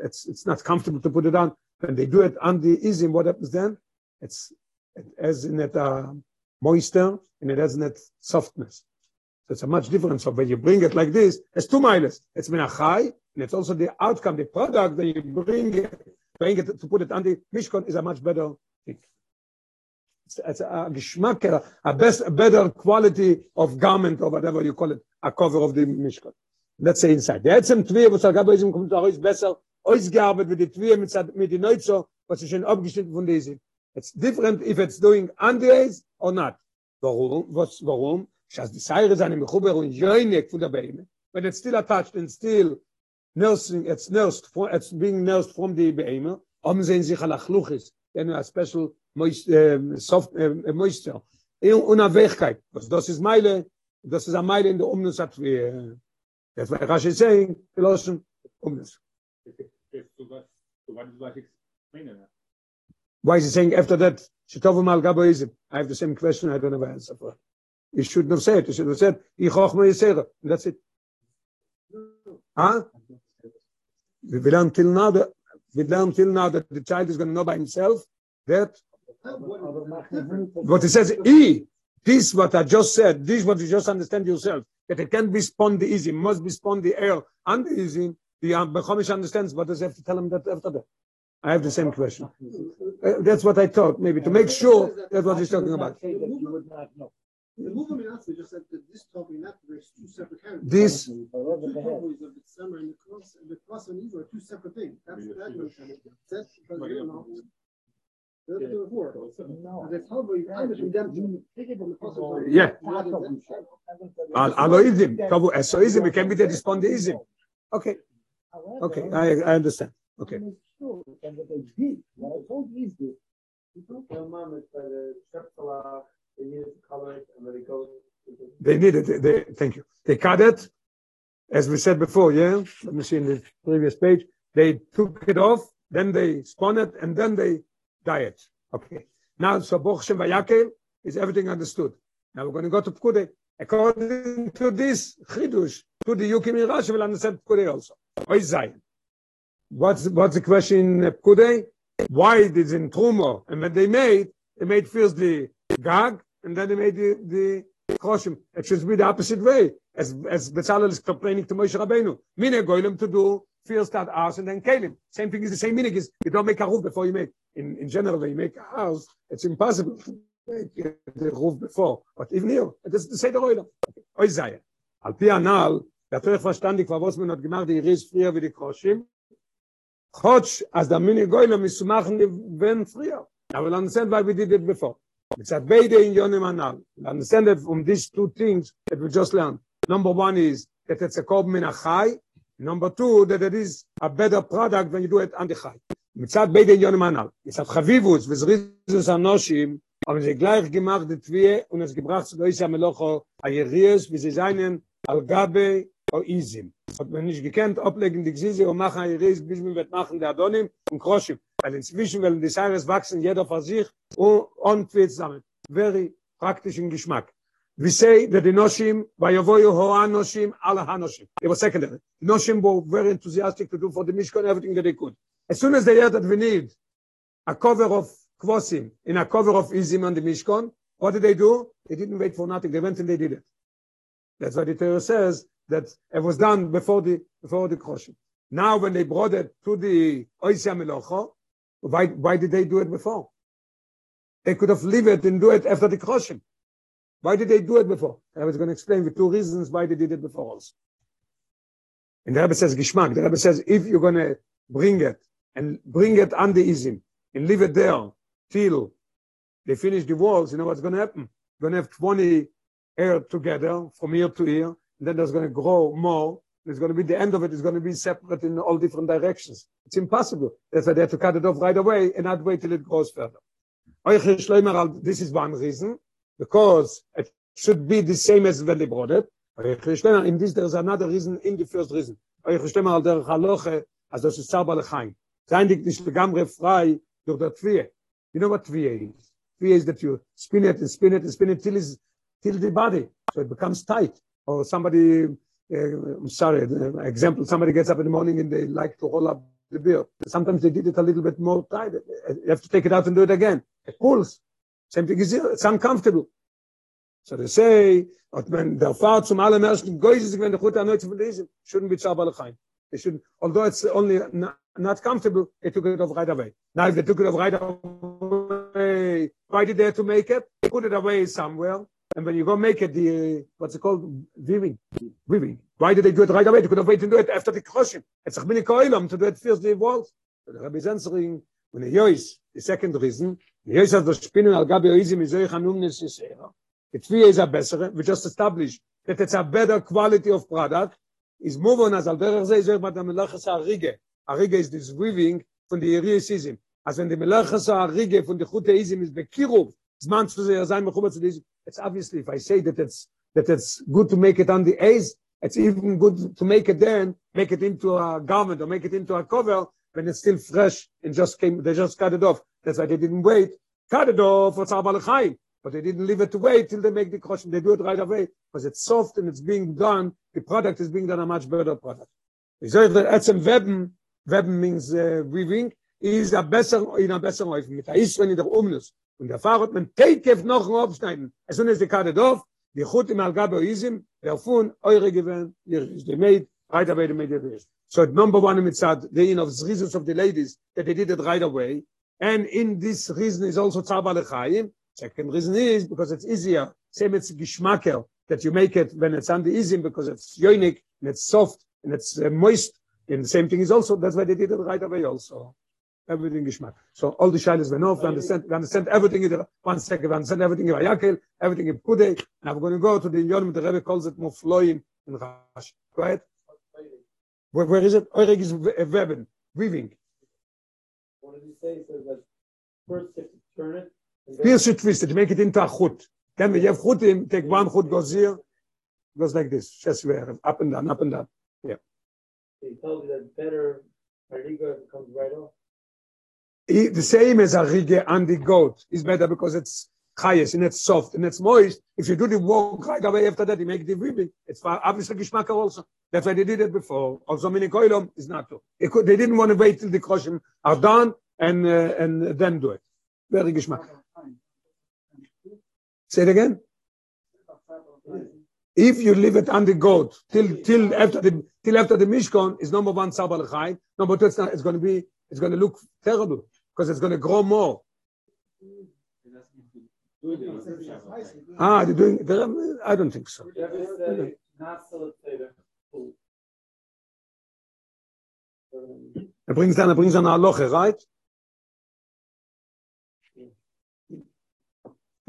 it's, it's not comfortable to put it on. When they do it on the izim, what happens then? It's, it has in it uh, moisture and it has in it softness. So it's a much difference. So when you bring it like this, it's two miles. It's minachai, and it's also the outcome, the product that you bring it, bring it to put it on the mishkan is a much better thing. It's, a geschmack, a, best, a better quality of garment or whatever you call it, a cover of the mishkan. Let's say inside. Der Etzem Tvier, was Agabo Izim kommt auch ist besser, ausgearbeitet mit der Tvier, mit, mit den Neuzo, was ist schon abgeschnitten von diesem. It's different if it's doing underage or not. Warum? Was, warum? Schas die Seire seine Mechuber und Jöinek von der Beine. But it's still attached and still nursing, it's nursed, for, it's being nursed from the Beine. Om sehen sich al Achluchis, then a special um, soft um, moisture. In Unabhängigkeit. Was das ist Meile, das ist a Meile in der Umnus hat wir, that's why Rashi is saying, Philosophers, Umnus.
Is?
Why is he saying after that, Shetovu mal gabo izim? I have the same question, I don't have an answer for. He shouldn't have said, he should have said, Ich chochma yisera. And that's it. Huh? We learn till now that, we learn till now that the child is going to know by himself that what he says, E, this what I just said, this what you just understand yourself, that it can't be easy, must be the air and the easy. The uh, Bechomish understands, but does have to tell him that after that? I have the same question. Uh, that's what I thought, maybe, to make sure that's what he's talking about.
The movement Asli just said that this topic and there's two separate characters.
This,
Two topics of the summer and the cross and the cross and are two separate things. That's. That's because you know. That's the before.
No.
And the Talmud is under condemned. It from the cross.
Yeah. Al- Aloizim, Kavu, Esoizim, it can be that it's Pondeizim. Okay, okay, I, I understand. Okay.
And what they did, what I told is this.
Your mom is by the Shepsalah, they needed to color it and let go.
They need it, they, thank you. They cut it, as we said before, yeah? Let me see in the previous page. They took it off, then they spun it, and then they dye it. Okay. Now, so Boch Shem Vayakel is everything understood. Now we're going to go to Pkude. According to this Chidush, to the Yukim in Rashi will understand Pkude also. Oy. What's, what's the question in Pkude? Why it in Trumo? And when they made, they made first the Gag, and then they made the, the Choshim. It should be the opposite way. As, as Bezalel is complaining to Moshe Rabbeinu. Mine Goylem to do first that house and then Kalim. Same thing is the same meaning is you don't make a roof before you make. In, in general, when you make a house, it's impossible to make the roof before. But even here, it is the Seder Oilam. Oy Zayin. Al pi anal, der Torah verstandig, war was man hat gemacht, die Ries früher wie die Kroshim, Chotsch, as the mini goyle mismachen wenn früher. I will understand why we did it before. It's a beide in yonim anal. Understand that from these two things that we just learned. Number one is that it's a kob min achai. Number two, that it is a better product when you do it on the chai. מצד beide in yonim anal. It's a chavivus, וזריזוס anoshim, aber sie gleich gemacht die Twie und es gebracht zu Loisa Melocho a Jeries, wie sie seinen al Gabe o Izim. hat man nicht gekannt, oblegen die Gzise und machen ein Reis, bis man wird machen der Adonim und Kroshim. Weil inzwischen, weil die Seires wachsen, jeder für sich und, und wird zusammen. Very praktischen Geschmack. We say that the Noshim, Vayovoyu Hoa Noshim, Allah HaNoshim. It was secondary. Noshim were very enthusiastic to do for the Mishkan everything that they could. As soon as they heard that we need a cover of Kvosim in a cover of Izim on the Mishkan, what did they do? They didn't wait for nothing. They went and they did it. That's why the Torah says that it was done before the before the Kroshim. Now, when they brought it to the Oisya Melocho, why, why did they do it before? They could have leave it and do it after the Kroshim. Why did they do it before? I was going to explain the two reasons why they did it before also. And the Rebbe says Gishmak. The Rebbe says if you're going to bring it and bring it under Izim and leave it there till they finish the walls, you know what's going to happen? You're going to have 20 air together from here to here, then there's going to grow more. It's going to be the end of it. it is going to be separate in all different directions. It's impossible. That's why they have to cut it off right away and not wait till it grows further. This is one reason, because it should be the same as when they brought it. In this, there's another reason in the first reason. As das ist selber lechaim. Sein dich nicht begamre frei durch der. You know what Twie is? Twie is that you spin it and spin it and spin it till, it's, till the body. So it becomes tight. or somebody uh, I'm sorry example somebody gets up in the morning and they like to roll up the beer sometimes they did it a little bit more tight you have to take it out and do it again it pulls same thing is it's uncomfortable. So they say at when der fahrt zum allem ersten geuse wenn der gute erneut von lesen shouldn't be chabal khaim they should although it's only not, not comfortable they took it off right away. Now if they took it off right away why did they have to make it? They put it away somewhere and when you go make it the what's it called? Weaving. Weaving. Why did they do it right away? They could have waited to do it after the crushing it's a mini to do it first the walls. So the rabbi answering when the yois the second reason yois of the spinning al gabi oizi mizoi chanum nesisera the three is a better. We just established that it's a better quality of product. Is move on as al derer ze izoi bat melachas a rige a rige is this weaving von the yerisizim as when the melachas a rige von the chute izim is bekirov zman zu sehr sein mechubat zu diesem it's obviously if I say that it's that it's good to make it on the A's, it's even good to make it then, make it into a garment or make it into a cover when it's still fresh and just came, they just cut it off. That's why they didn't wait. Cut it off for Tzar but they didn't leave it to wait till they make the caution. They do it right away because it's soft and it's being done. The product is being done a much better product. Ich sage, etzem Weben, Weben means uh, weaving, is a better, in a better way. Mit der Israel in der Umnus. und der Fahrer hat man Teikef noch ein Aufschneiden. As soon as the cut it off, die Chut im Algabe Oizim, der Fun, eure gewähnt, ihr ist die Maid, right away the Maid is. So number one in Mitzad, the in of the reasons of the ladies, that they did it right away, and in this reason is also Lechaim, second reason is because it's easier, same it's Gishmakel, that you make it when it's under Izim, because it's yoinik, and it's soft, and it's uh, moist, and the same thing is also, that's why they did it right away also. everything geschmack. So all the shilas went off, we understand, we understand everything in one second, we understand everything in Vayakel, everything in Pude. Now we're going to go to the Yonim, the Rebbe calls it Mufloim in Rashi. Go ahead. Where, where is it? Eurig is Weben, weaving.
What did he say? He says that first you turn it.
First you twist it, make it into a chut. Then when you have chutim, take one chut, goes here, goes like this, just where, up and down, up and down. Yeah.
He told you that better Hariga comes right off.
I- the same as a rige on the goat is better because it's chayes and it's soft and it's moist. If you do the work right away after that, you make the ribbing. It's for obviously geschmack also. That's why they did it before. Also, mini koilom is not to. They, could, they didn't want to wait till the koshim are done and uh, and then do it. Very geschmack. Say it again. If you leave it on the goat till till after the till after the mishkan is number one sabal chai. Number two, it's not. It's going to be. It's going to look terrible because it's going to grow more. Ah, they're doing. They're, I don't think so.
Rebbe said not solitaire.
Er bringt dann, er bringt dann eine Loche, right?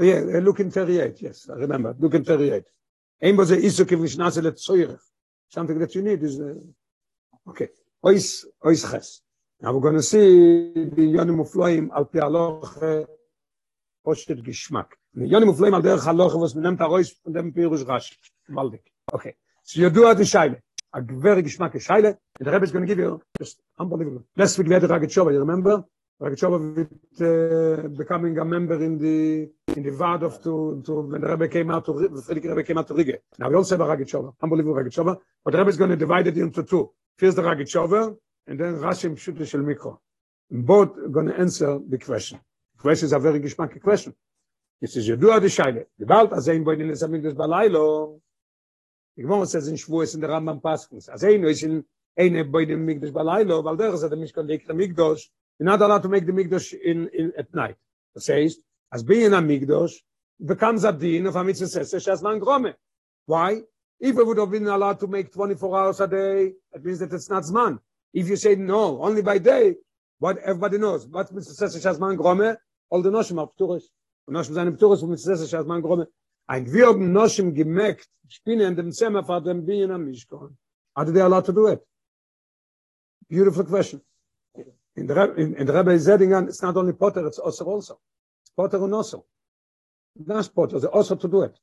Yeah, uh, look in 38, yes, I remember, look in 38. Ein was ist so kiv nishnase le tzoyrech. Something that you need is, uh, okay. Ois, ois ches. Now we're going to see the yonim ufloim al pi aloche poshet geschmack. The yonim ufloim al derech aloche was menemt arois von dem Pirush Rashi. Waldik. Okay. So you do at the shaile. A very geschmack shaile. The Rebbe is going to give you just unbelievable. Last week we had Ragachova, you remember? Ragachova with, uh, becoming a member in the in the Vard of to to when the Rebbe came out to Frierdiker Rebbe came out to Rige. Now we also have Ragachova, unbelievable Ragachova. But the Rebbe is going to divide it into two. First the Ragachova and then Rashi Pshute Shel Mikro. Both going to answer the question. The question is a very geschmacky question. It says, Yodua the Shaile. Gebalt azein boi nilis amigdus balaylo. The Gemara says in Shavuos in the Rambam Paskins. Azein is in eine boi dem Migdash balaylo, weil der is at the Mishkan leik the Migdash. You're not allowed to make the Migdash in, in, at night. It says, as being a Migdash becomes a din of a mitzvah says, Shazman Grome. Why? If we would have been allowed to make 24 hours a day, it means that it's not Zman. If you say no, only by day, what everybody knows. What mitzvah says Shazman Grome? All the Noshim are Pturis. Und Noshim seine Pturis von mitzvah says Shazman Grome. Ein wir haben Noshim gemerkt, Spinne in dem Zimmer von dem Bien am Mishkan. Are they allowed to do it? Beautiful question. In Reb- in, in the Rebbe is saying, it's not only Potter, it's also also. It's Potter and also. Not Potter, it's also to do it.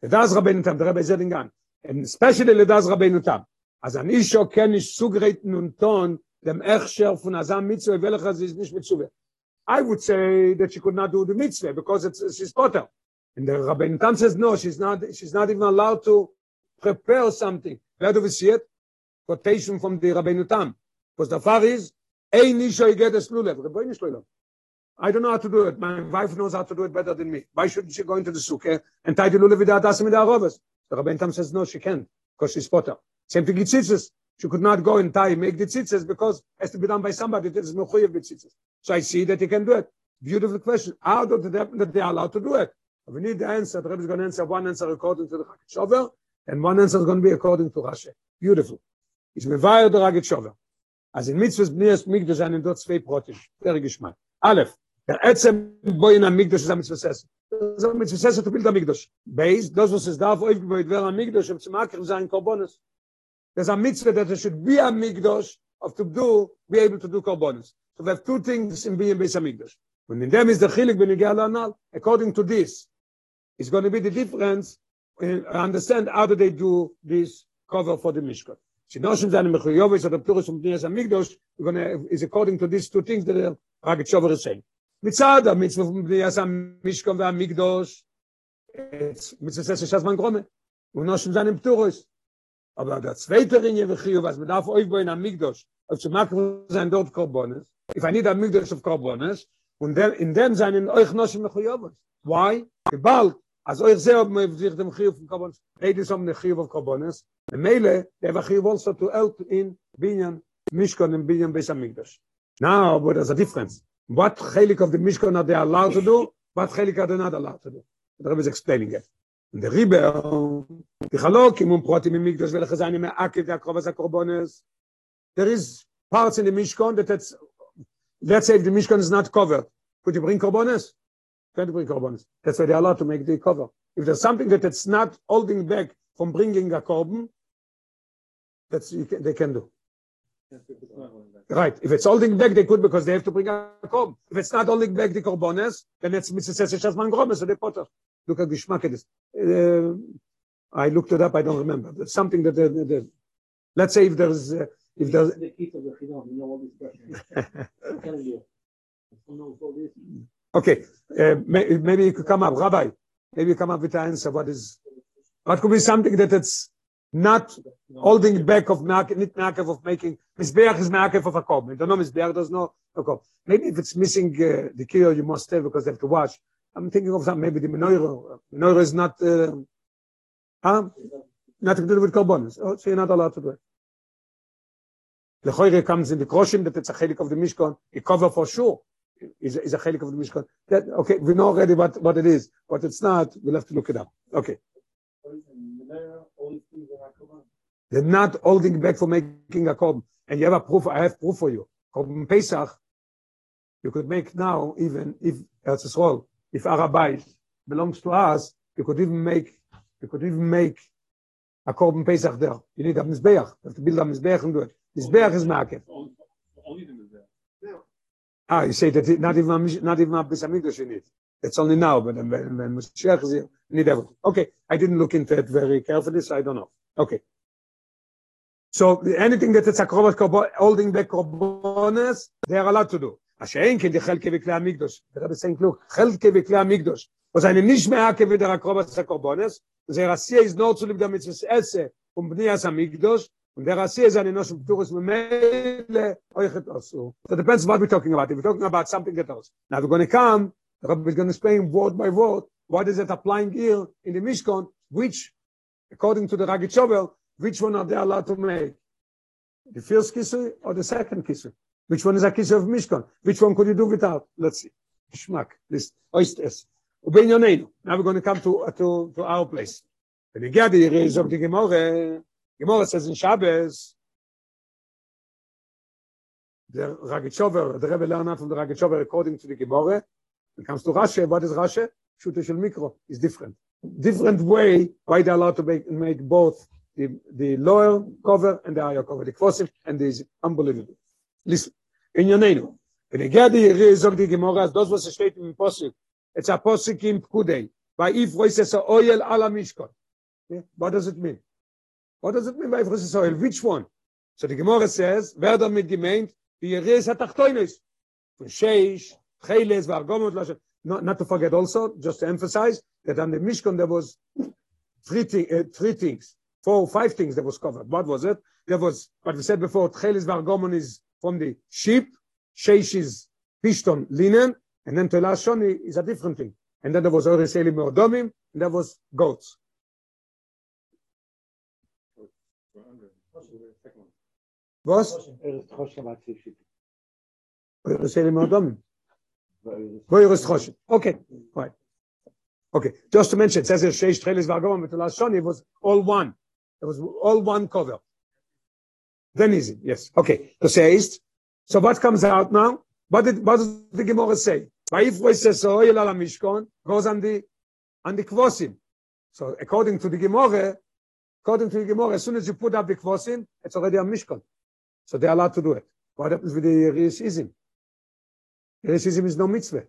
The Das Tam, the Rebbe is saying, and especially the Das Rabbeinu Tam. As an Isho ken und ton, dem Echscher von Azam Mitzvah, welcher sie ist nicht Mitzvah. I would say that she could not do the Mitzvah because it's, she's Potter. And the Rabbeinu Tam says, no, she's not, she's not even allowed to prepare something. Where do we see it? Quotation from the Rabbeinu Tam. Because the far is, Ein. I don't know how to do it. My wife knows how to do it better than me. Why shouldn't she go into the sukkah and tie the lulav with the adasim and the arovas? The Rabbein Tam says no, she can't because she's potter. Same thing with tzitzis. She could not go and tie, make the tzitzis because it has to be done by somebody that is mechuyev with tzitzis. So I see that he can do it. Beautiful question. How do they, that they are allowed to do it? We need the answer. The Rebbe is going to answer one answer according to the Ragged Shover, and one answer is going to be according to Rashi. Beautiful. Is mevayr the Ragged Shover. As in mitzvahs bnias migdash einen dort zwei Protein. Very geschmack. Aleph. Der Etzem boi in Amigdash ist a mitzvah sesse. Das ist a mitzvah sesse to build Amigdash. Beis, das was es darf aufgebaut werden Amigdash, um zu machen sein Korbonis. There's a mitzvah that there should be a migdosh of to do, be able to do korbanos. So we have two things in being Beis mikdash. When in them is the chilik b'nigel anal, according to this, it's going to be the difference. Uh, understand how do they do this cover for the Mishkan. Shinoshim zan mechuyovis at the Pturus um Bnei Hamikdash we're going to, is according to these two things that the Rogatchover is saying. מצד המצווה mikdash, it's mitzvah מצווה ששזמן גרומה, ונושם זן עם פטורוס, אבל der zweite Ringe wie Chiyuv, was man darf aufbauen am Mikdosh, auf zu machen sein dort Korbones, if I need a Mikdosh of Korbones, und then, in dem seinen euch Noshim Mechuyovos. Why? Gebald, als euch sehr ob sich dem Chiyuv von Korbones, redet es um den Chiyuv of Korbones, und Meile, der war Chiyuv also to help in Binyan, Mishkon in Binyan Beis HaMikdosh. Now, but there's a difference. What chelik of the Mishkan are they allowed to do? What chelik are they not allowed to do? The Rebbe is explaining it. There is parts in the Mishkan that it's, let's say if the Mishkan is not covered, could you bring korbones? Can't bring korbones. That's why they're allowed to make the cover. If there's something that it's not holding back from bringing a korban, that's can, they can do. Right. If it's holding back, they could because they have to bring a korban. If it's not holding back the korbanes, then it's mitzvah shazman gromes, so they potter. Look at geschmack it is. Uh, I looked it up. I don't remember. There's something that the, the, the, let's say if there's uh, if there's
The key to the Chidon, you know all these questions. I'm telling you. knows all this.
Okay, uh, may, maybe you could come up, Rabbi. Maybe you come up with the answer. What is, what could be something that it's not holding back of not of making, Mizbeach is Markev of a cob. I don't know, Mizbeach does not, a cob. Maybe if it's missing uh, the key you must have because they have to watch. I'm thinking of something, maybe the menorah. Menorah is not, uh, huh? Nothing to do with carbonas. Oh, so you're not allowed to do it. Lechoire comes in the Kroshim that it's a chelik of the Mishkan. A cover for sure is, is a chelik of the Mishkan. That, okay, we know already what, what it is. What it's not, we'll have to look it up. Okay. They're not holding back for making a korban. And you have a proof, I have proof for you. Korban Pesach, you could make now, even if Eretz Yisrael, if Arabais belongs to us, you could even make, you could even make a korban Pesach there. You need a Mizbeach. You have to build a Mizbeach and do it. Mizbeach is market.
Only only the Mizbeach.
Ah, you say that it, not even a, not even a Bis Hamikdash you need. It's only now, but when, when, Mashiach is here, you need everything. Okay, I didn't look into it very carefully, so I don't know. Okay. So anything that it's a korban holding back korbanos, they are allowed to do. כן דחלקה וכלי המקדוש. the Rebbe is saying, look, חלקה וכלי המקדוש. was eine nicht mehr hake wie der Akrobas der Korbones, der Rassia ist nur zu lieb der Mitzvahs Esse und Bnias Amigdosh, und der Rassia ist eine Nosh Pturus Memele, Oichet Osu. So it depends what we're talking about. If we're talking about something else. Now we're going to come, the Rebbe is going to explain word by word, what is it applying here in the Mishkan, which, according to the Ragit Shovel, which one are they allowed to make? The first kisui or the second kisui? Which one is a kiss of Mishkan? Which one could you do without? Let's see. Shmak, this oysters. Ubeinyoneinu. Now we're going to come to, uh, to, to our place. And again, the raise of the Gemara. Gemara says in Shabbos, the Rogatchover, the Rebbe learned from the Rogatchover according to the Gemara. It comes to Rashi. What is Rashi? Shuto shel Mikro is different. Different way why they allowed to make, make both the, the lower cover and the higher cover, the Kvosim, and this unbelievable. Listen in Yonenu. In the Gedi the Zogdi die That was a steht im Posik, it's a Posik in kudei by if Roises Oil ala Mishkot. What does it mean? What does it mean by Roises Oil? Which one? So the Gemara says, wer damit gemeint, die Yeri ist Atachtoines. Von Sheish, Cheles, Vargomot, Lashon. Not, not to forget also, just to emphasize, that on the Mishkan there was three, thing, uh, three things, four, five things that was covered. What was it? There was, what we said before, Tchelis Vargomon is from the sheep, sheishes pishton, linen, and then telashoni is a different thing. And then there was Oriseli Meodomim, and there was goats. Was? Okay, right. Okay, just to mention, it says Sheish Trelis Vagom, but Telashoni was all one. It was all one cover. Then easy, yes. Okay, so says, so what comes out now? What did, what does the Gemara say? Vayif voices oil ala mishkan goes on the, on the kvosim. So according to the Gemara, according to the Gemara, as soon as you put up the kvosim, it's already a mishkan. So they're allowed to do it. What happens with the Yerisizim? Yerisizim is no mitzvah.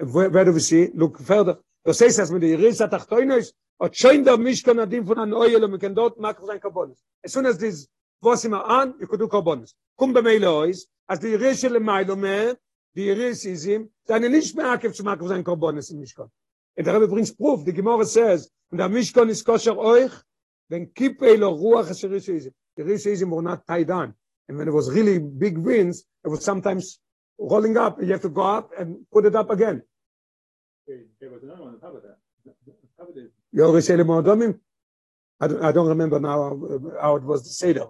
Where, where do we see? Look further. Das heißt, dass mit der Yeris atachtoinos, hat schon der Mishkan adim von an oil, und kann dort machen sein Karbonis. As soon as this kvosim are on, you could do Karbonis. Kum bemeile ois, as the Yeris של Mailo man, die Yerisizim, seine nicht mehr aktiv zu machen sein Karbonis im Mishkan. Und der Rebbe brings proof, the Gemara says, und der Mishkan ist kosher euch, when kippei lo ruach es Yerisizim. The Yerisizim were not tied on. And when it was really big winds, it was sometimes rolling up, you have to go up and put it up again.
There was another one on top of that. The- the-
Yoris Elim Modomim? I don't, I don't remember now how, how it was the Seder.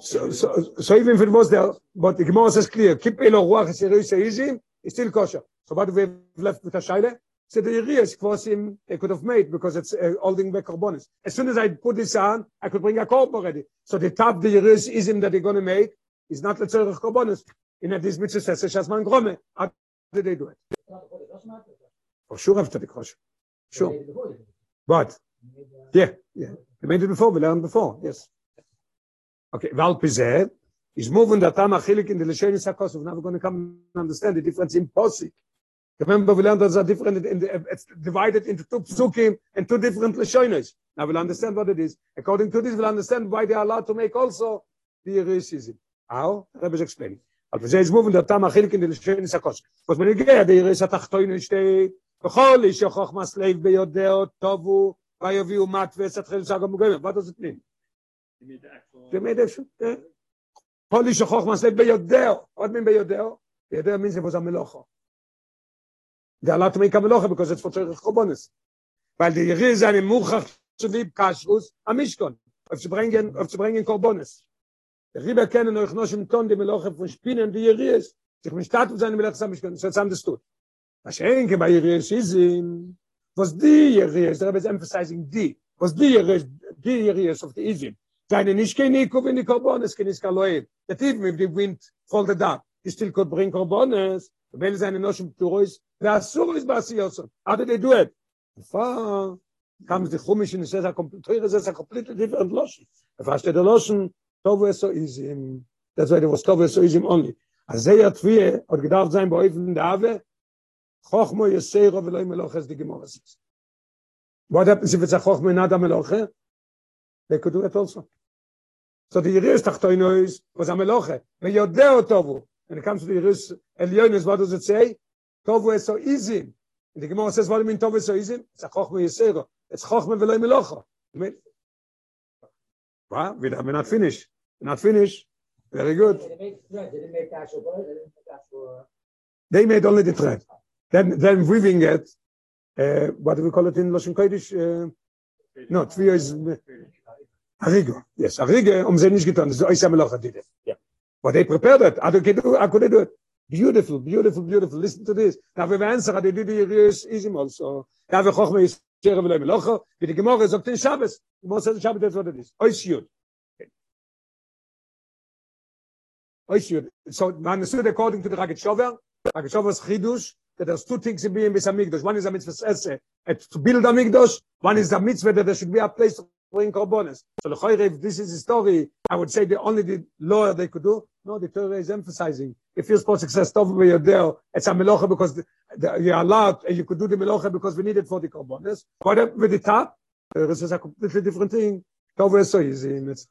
So
So, so, even if it was there, but the Gemara says clear, keep elo ruach seizim, is still kosher. So what we have left with a shaila? So the Yerias kvosim they could have made because it's uh, holding back korbanis. As soon as I put this on, I could bring a korban already. So the top the Yerias ism that they're going to make is not the tzorich korbanis. In a this mitzvah says shasman grome. How did they do it? For sure after the kosher. Sure. But yeah, yeah. We made it before. We learned before. Yes. Okay. Val Pizeh is moving the Tama Chilik in the Leshenis HaKosov. Now we're going to come and understand the difference in Posik. Remember, we learned there's a different, in the, it's divided into two psukim and two different Leshonis. Now we'll understand what it is. According to this, we'll understand why they are allowed to make also the Yerisizim. How? Rebbe is explaining. אבל זה is moving the tam achilkin de לשן סקוס. was man gehe der ist התחתון steht בכל איש חוכמה סלייב ביודעו טובו ויביאו מת וסתחיל סגו מוגעים. what does it mean? זה מידע ש... הולי שוכח מה זה עוד מין ביודאו? ביודאו מין זה בוזר מלוכו. זה עלה תמיקה מלוכה, בקוזר זה צפוצר איך קובונס. ועל די ירי זה אני מוכח שלי בקשרוס, המשכון. אוף שברנגן, אוף שברנגן קורבונס. די ריבה כן, אני אוכנו שמתון די מלוכה פרושפינן די ירי זה. צריך משתת וזה אני מלכס המשכון, זה צעם דסטות. מה שאין כבה ירי זה איזים. ווס די ירי זה, זה רבי זה אמפסייזינג די. ווס די ירי זה, די ירי זה אוף די איזים. Seine nicht kein Niko, wenn die Korbonis, kein Niska Loi. Der Tief, wenn die Wind voll der Dach, die still bringt bringen weil seine Noschen im er Turo der Assur ist bei Asiyosu. Aber der Duet. Fa, kam es die Chumisch in die Sessa, teure Sessa, komplett die Different er Loschen. Er fasste der Loschen, Tovu Esso is im, Das war der, was Tovu Esso is im only. Als sehr ja Tvie, hat gedacht sein, bei Oifen in der Awe, Chochmo Yeseiro, velo er im Elochez, die Gemorasis. Wo hat er, sie wird sich Chochmo in Adam Elochez? They could do it also. so the Iris tachtoi neus, was am Eloche, me jodeo tovu, wenn ich kam zu die Iris, Elionis, wo du so zei, tovu es so easy und die Gemara says, wo du mein tovu es so izin, es a chochme jesero, es chochme velo im Eloche, mit, wa, wieder, we're not finished, we're not finished, very good. They made only the thread. Then, then weaving it, uh, what do we call it in Lashon Kodesh? Uh, no, Tvio is... Uh, Arigo. Yes, Arigo, um ze nicht getan, so ist am Loch hat die. Ja. What they prepared it. I don't get I could do it. Beautiful, beautiful, beautiful. Listen to this. Da wir wenn sagen, die die ist is im also. Da wir hoch mir sehr will im Loch, wie die morgen sagt den Schabes. Du musst den Schabes das oder das. Oi shoot. Oi shoot. So man so according to the Ragged Shover. Ragged Shower's Khidush, that there's two things in being with Amigdos. One is a er mitzvah to build Amigdos, one is a er mitzvah er that there should be a place bring korbanos. So the Choyre, if this is the story, I would say the only the law they could do. No, the Torah is emphasizing. If you're supposed to stuff where you're it's a melocha because the, the, you're allowed, and you could do the melocha because we need it for the korbanos. But with the top, this is a completely different thing. Torah is so easy. and It's,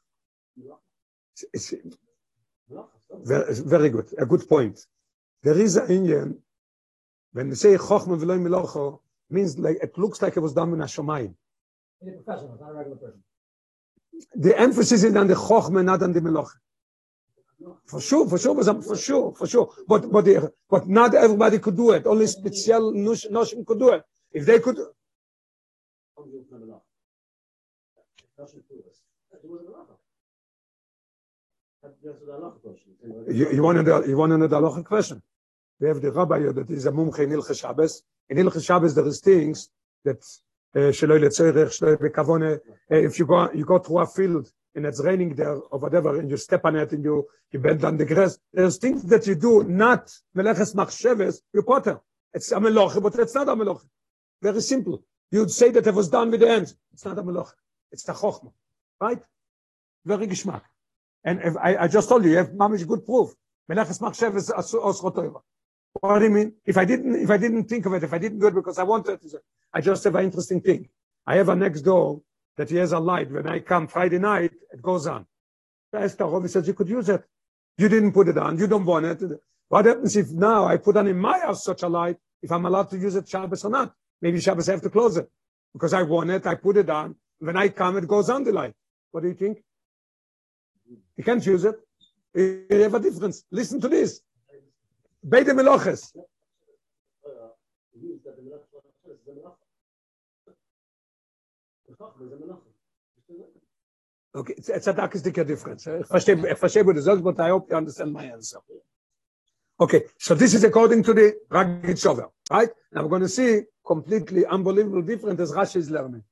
it's, very, very good. A good point. There is an Indian, when they say chokhmah v'loy melocha, means like, it looks like it was done in a shomayim.
He's a professional, not a regular person.
The emphasis is on the chokhmah, not on the melocha. For sure, for sure, for sure, for sure. But but but not everybody could do it. Only special noshim could do it. If they could, you, you want to you want the halachic question. We have the rabbi that is a mumche in Ilche Shabbos. In Ilche Shabbos there is things that uh, letzorech, sheloi. Uh, If you go you go through a field and it's raining there or whatever, and you step on it and you you bend on the grass, there's things that you do not meleches machsheves. You potter. It's a meloche, but it's not a meloche. Very simple. You'd say that it was done with the hands. It's not a meloche. It's the chokhmah, right? Very geschmack. And if I, I just told you, you have mamish good proof. Meleches machsheves os rotoira. What do you mean? If I didn't, if I didn't think of it, if I didn't do it because I wanted I just have an interesting thing. I have a next door that he has a light. When I come Friday night, it goes on. I asked says you could use it. You didn't put it on. You don't want it. What happens if now I put on in my house such a light? If I'm allowed to use it Shabbos or not? Maybe Shabbos I have to close it because I want it. I put it on. When I come, it goes on the light. What do you think? You can't use it. You have a difference. Listen to this. Beide Meloches. Okay, it's, it's a darkistic difference. Ich verstehe, ich verstehe, what you say, but I hope you understand my answer. Okay, so this is according to the Ragged Shover, right? Now we're going to see completely unbelievable different as Rashi is learning.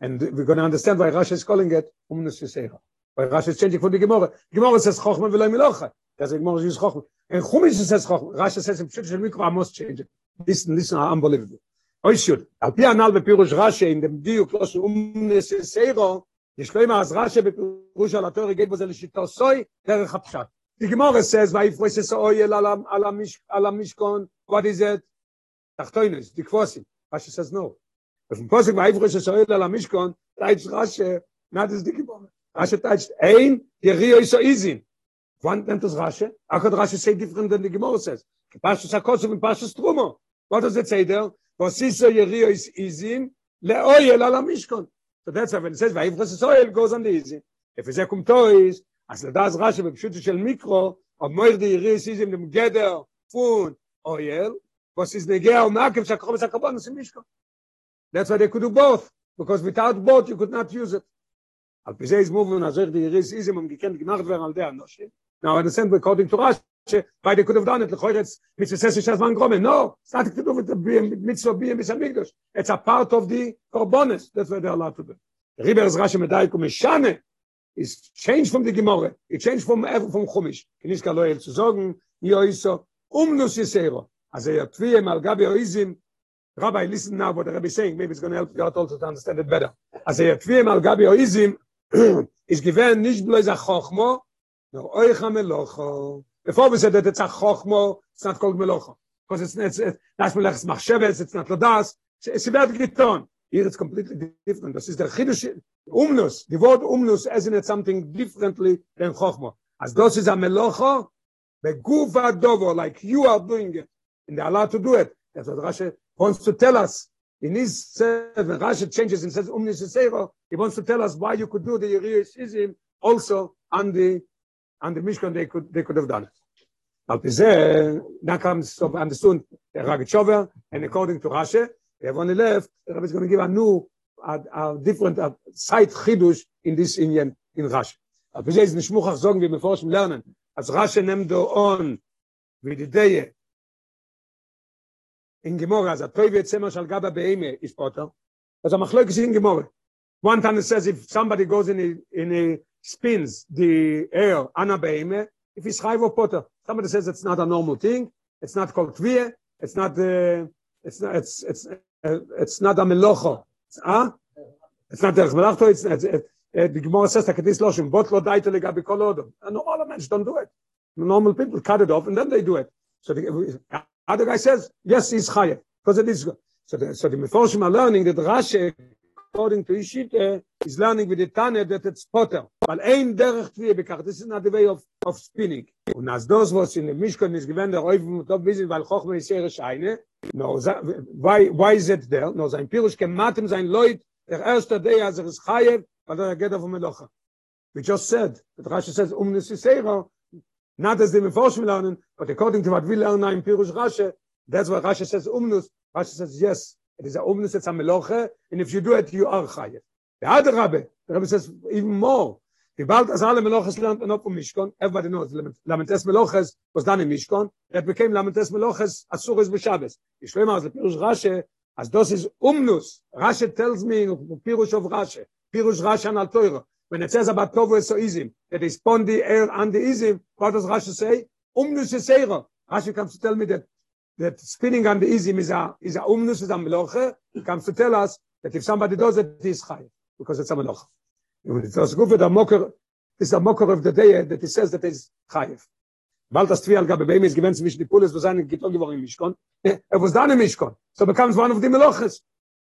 And we're going to understand why Rashi is calling it Umnus Yisera. Why Rashi is changing for the Gemara. Gemara says Chochma v'loy milocha. dass ich morgens kochen. Ein Hummus ist es kochen. Rasch ist es im Schiff schon Mikro muss change. listen is unbelievable. Oh shit. Al pianal be pirosh rashe in dem du klos um se sego. Ich schlei ma az rashe be pirosh al tor geht bozel shit to soy der khapshat. Ich mor es es weil ich es oi la la la mish la mis kon. What is it? Tachtoin is as kwasi. Was is es no? Es muss ich weil ich weiß la la mis kon. Reiz rashe. Na das dikibom. Ashtach ein der rio is so easy. Wann nennt das Rasche? Ach, das Rasche sei different than the Gemara says. Pashto sa kosu bin Pashto. What does it say there? Vosiso yerio is izim le oyel ala mishkon. So that's what it says. Vahiv chas is oyel goes on the easy. If it's a kum tois, as le das Rasche be shel mikro, o moir de yerio is izim dem geder fun oil vosiz negea o um makim sa kohom sa kabon usim mishkon. That's why they could do both. Because without both you could not use it. Al pizeh is movin azor er di yerio is izim am um gikend werden al der anoshim. Now I understand according to Rashi, why they could have done it, lechoyretz, mitzvah says it has one gromen. No, it's nothing to do with the mitzvah being Mishal It's a part of the korbonis. That's what they're allowed to do. Riber is Rashi medayik umeshane, is changed from the Gemara. It changed from from Chumash. Kenish kaloyel zu sagen, yo iso umnus yisero. As a tviye mal gabi oizim, Rabbi, listen now what the Rabbi is saying. Maybe it's going to help you out also to understand it better. As a tviye mal gabi oizim, is given nicht bloß a chochmo, no oich ha-melocho. Before we said that it's a chochmo, it's not called melocho. Because it's, it's, it's, that's melech's machsheves, it's not ladas. It's about giton. Here it's completely different. This is the chidush, umnus. The word umnus as in something differently than chochmo. As this is a melocho, beguf adovo, like you are doing it. And they're allowed to do it. That's what Rashi wants to tell us. In his when Rashi changes and says umnus yisero, he wants to tell us why you could do the Yeriyah also on the on the Mishkan they could they could have done it. Al Pizeh, now comes so understood the Ragachover, and according to Rashi, they have only left, the Rabbi is going to give a new, a, a different a side chidush in this Indian in Rashi. Al Pizeh is nishmuchach sagen, wie wir forschen lernen, als Rashi nimmt do on, wie die Deje, in Gemora, as a toive tzema shal gaba beime is potter, as a machlok is in Gemora. One time it says if somebody goes in a, in a spins the air ana beime, if it's chayv or potter, somebody says it's not a normal thing, it's not called tviyah, it's not uh, it's not it's it's uh, it's not a melocho. It's, huh? It's not derech melachto, it's, it's, uh, the Gemara says that this loshim, bot lo daite legabi kol odom. And all the men don't do it. Normal people cut it off and then they do it. So the other guy says, yes, he's chayev, because it is. So the, so the Meforshim are learning that Rashi, according to Ishite, is learning with the Tane that it's potter. But ein derech tviye bekach. This is not the way of, of spinning. Und as those was in the Mishkan is given the Oiv Mutov Bizin, weil Chochme is here Scheine. No, why, why is it there? No, sein Pirush kem matem sein Leut, der erste day as er is chayev, weil er geht auf Melocha. We just said, that Rashi says, um nesisera, not as the Meforshim learning, but according to what we learn in Pirush Rashi, that's why Rashi says umnus. Rashi says yes, it is a it's a meloche, and if you do it, you are chayev. The other Rabbi, the Rabbi says even more. Die bald as alle meloches lernt man auf dem Mishkan, everybody knows, Lamentes meloches was done in Mishkan, that became Lamentes meloches asuris b'Shabbos. Ich schlimm aus, Pirush Rashi, as this is umnus. Rashi tells me, Pirush of Rashi, Pirush Rashi an al When it says about Tovu Esoizim, that is pon the air and the Izim, what does Rashi say? Umnus Yisera. Rashi comes to tell me that that spinning on the Izim is a, is a umnus, is a meloche. He comes to tell us that if somebody does it, it is chai, because it's a meloche. und das gut der mocker ist der mocker of the day that he says that is khayf bald das twial gab beim is gewens mich die pulis was seine gitog geworden mich kon er was dann mich kon so becomes one of the melochs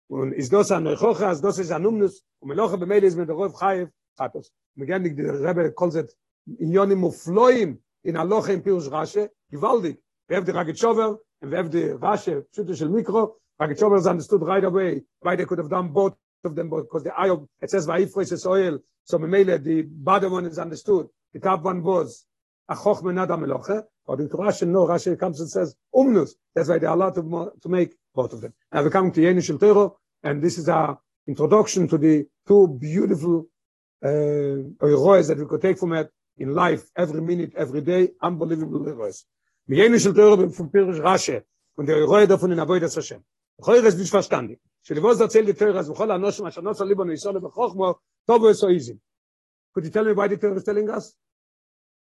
und is das an khokh as das is anumnus und meloch be mel is mit rov khayf khatos megen dik der rab kolzet in yoni mufloim in aloch im pirush rashe gewaldig wer der gechover und wer der rashe shute shel mikro gechover zan stut right away why they could have done both of them, because the eye of, it says, Vaifres is oil, so Memele, the bottom one is understood. The top one was, a Achoch Menada Meloche. According to Rashi, no, Rashi comes and says, Umnus. That's why they are allowed to, to make both of them. Now we come to Yeni Shel Tero, and this is our introduction to the two beautiful uh, that we could take from it in life, every minute, every day, unbelievable heroes. Yeni Shel Tero from Pirush Rashi, und der Heroe davon in Avoidas Hashem. Heroe ist nicht verstanden. Could you tell me why the Torah is telling us?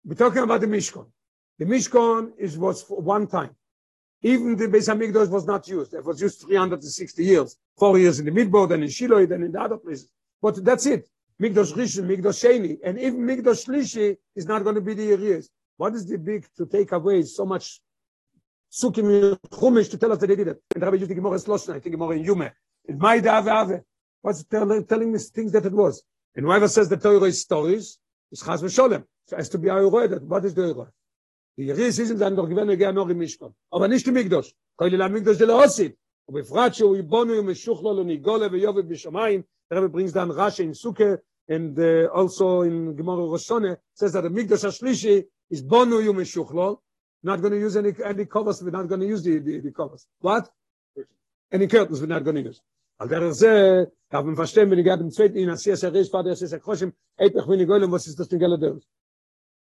We're talking about the Mishkan. The Mishkan is was for one time. Even the Beis Hamikdash was not used. It was used 360 years, four years in the Midbar, then in Shiloh, then in the other places. But that's it. Mikdash Rishon, Mikdash Sheni, and even Mikdash Shlishi is not going to be the areas. What is the big to take away so much Sukkim Chumash to tell us that they did it? And Rabbi used the Gemara Sloshna, I think Gemara in Yume. In Maida Ave Ave. What's tell, telling me things that it was? And whoever says the Torah is stories, is has we sholem so as to be a roe that what is the roe die ris is dann doch gewenne gern noch im mishkan aber nicht im migdos koile la migdos de losit und befrat shu ibonu im shuchlo lo nigole ve yove bishamayim der brings down rashe in suke and uh, also in gemara roshone says that the migdos shlishi is bonu yom not going to use any any covers we're not going to use the the, the covers. What? Any curtains we're not going to use. Al der ze hab man verstehen wenn ich im zweiten in sehr sehr ist war das ist ein kroschem ey ich will nicht was ist das denn geld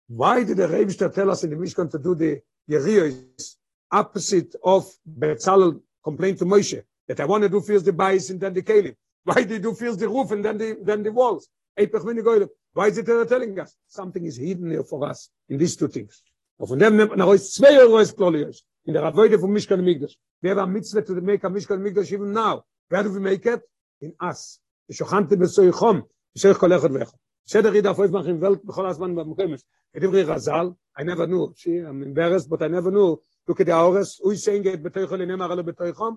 why did the Rebster tell us in the Mishkan to do the Yeria is opposite of Betzalel complained to Moshe? That I want to do first the bais and then the kelim. Why did you first the roof and then the then the walls? Why is it telling us? Something is hidden here for us in these two things? Und von dem nimmt man aus zwei Euro ist Klolius. In der Avoide von Mishkan Migdash. Wer war mitzvah to make a Mishkan Migdash even now? Where do we make it? In us. ושוכנתי בסויכום, בסויך כל אחד ואחד. בסדר ידע איפה יש לכם ולט בכל הזמן במקומש. כדברי רז"ל, I never knew, see, I'm embarrassed, but I never knew, look at the hours, הוא saying it בתויכו לנאמר עלו בתויכום,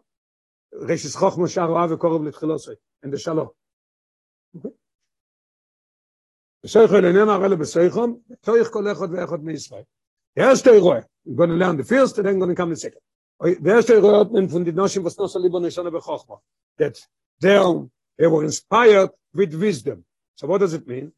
רשס חוכמו שער אוהב וקורב לתחילוסוי, and the shalom. בסויכו לנאמר עלו בסויכום, בתויך כל אחד ואחד מישראל. The first Eroe, we're going to learn the first, and then going to come the second. The first Eroe hat von den Noshim, was Nosa Libo Neshana Bechochma. That they, they were inspired with wisdom. So what does it mean?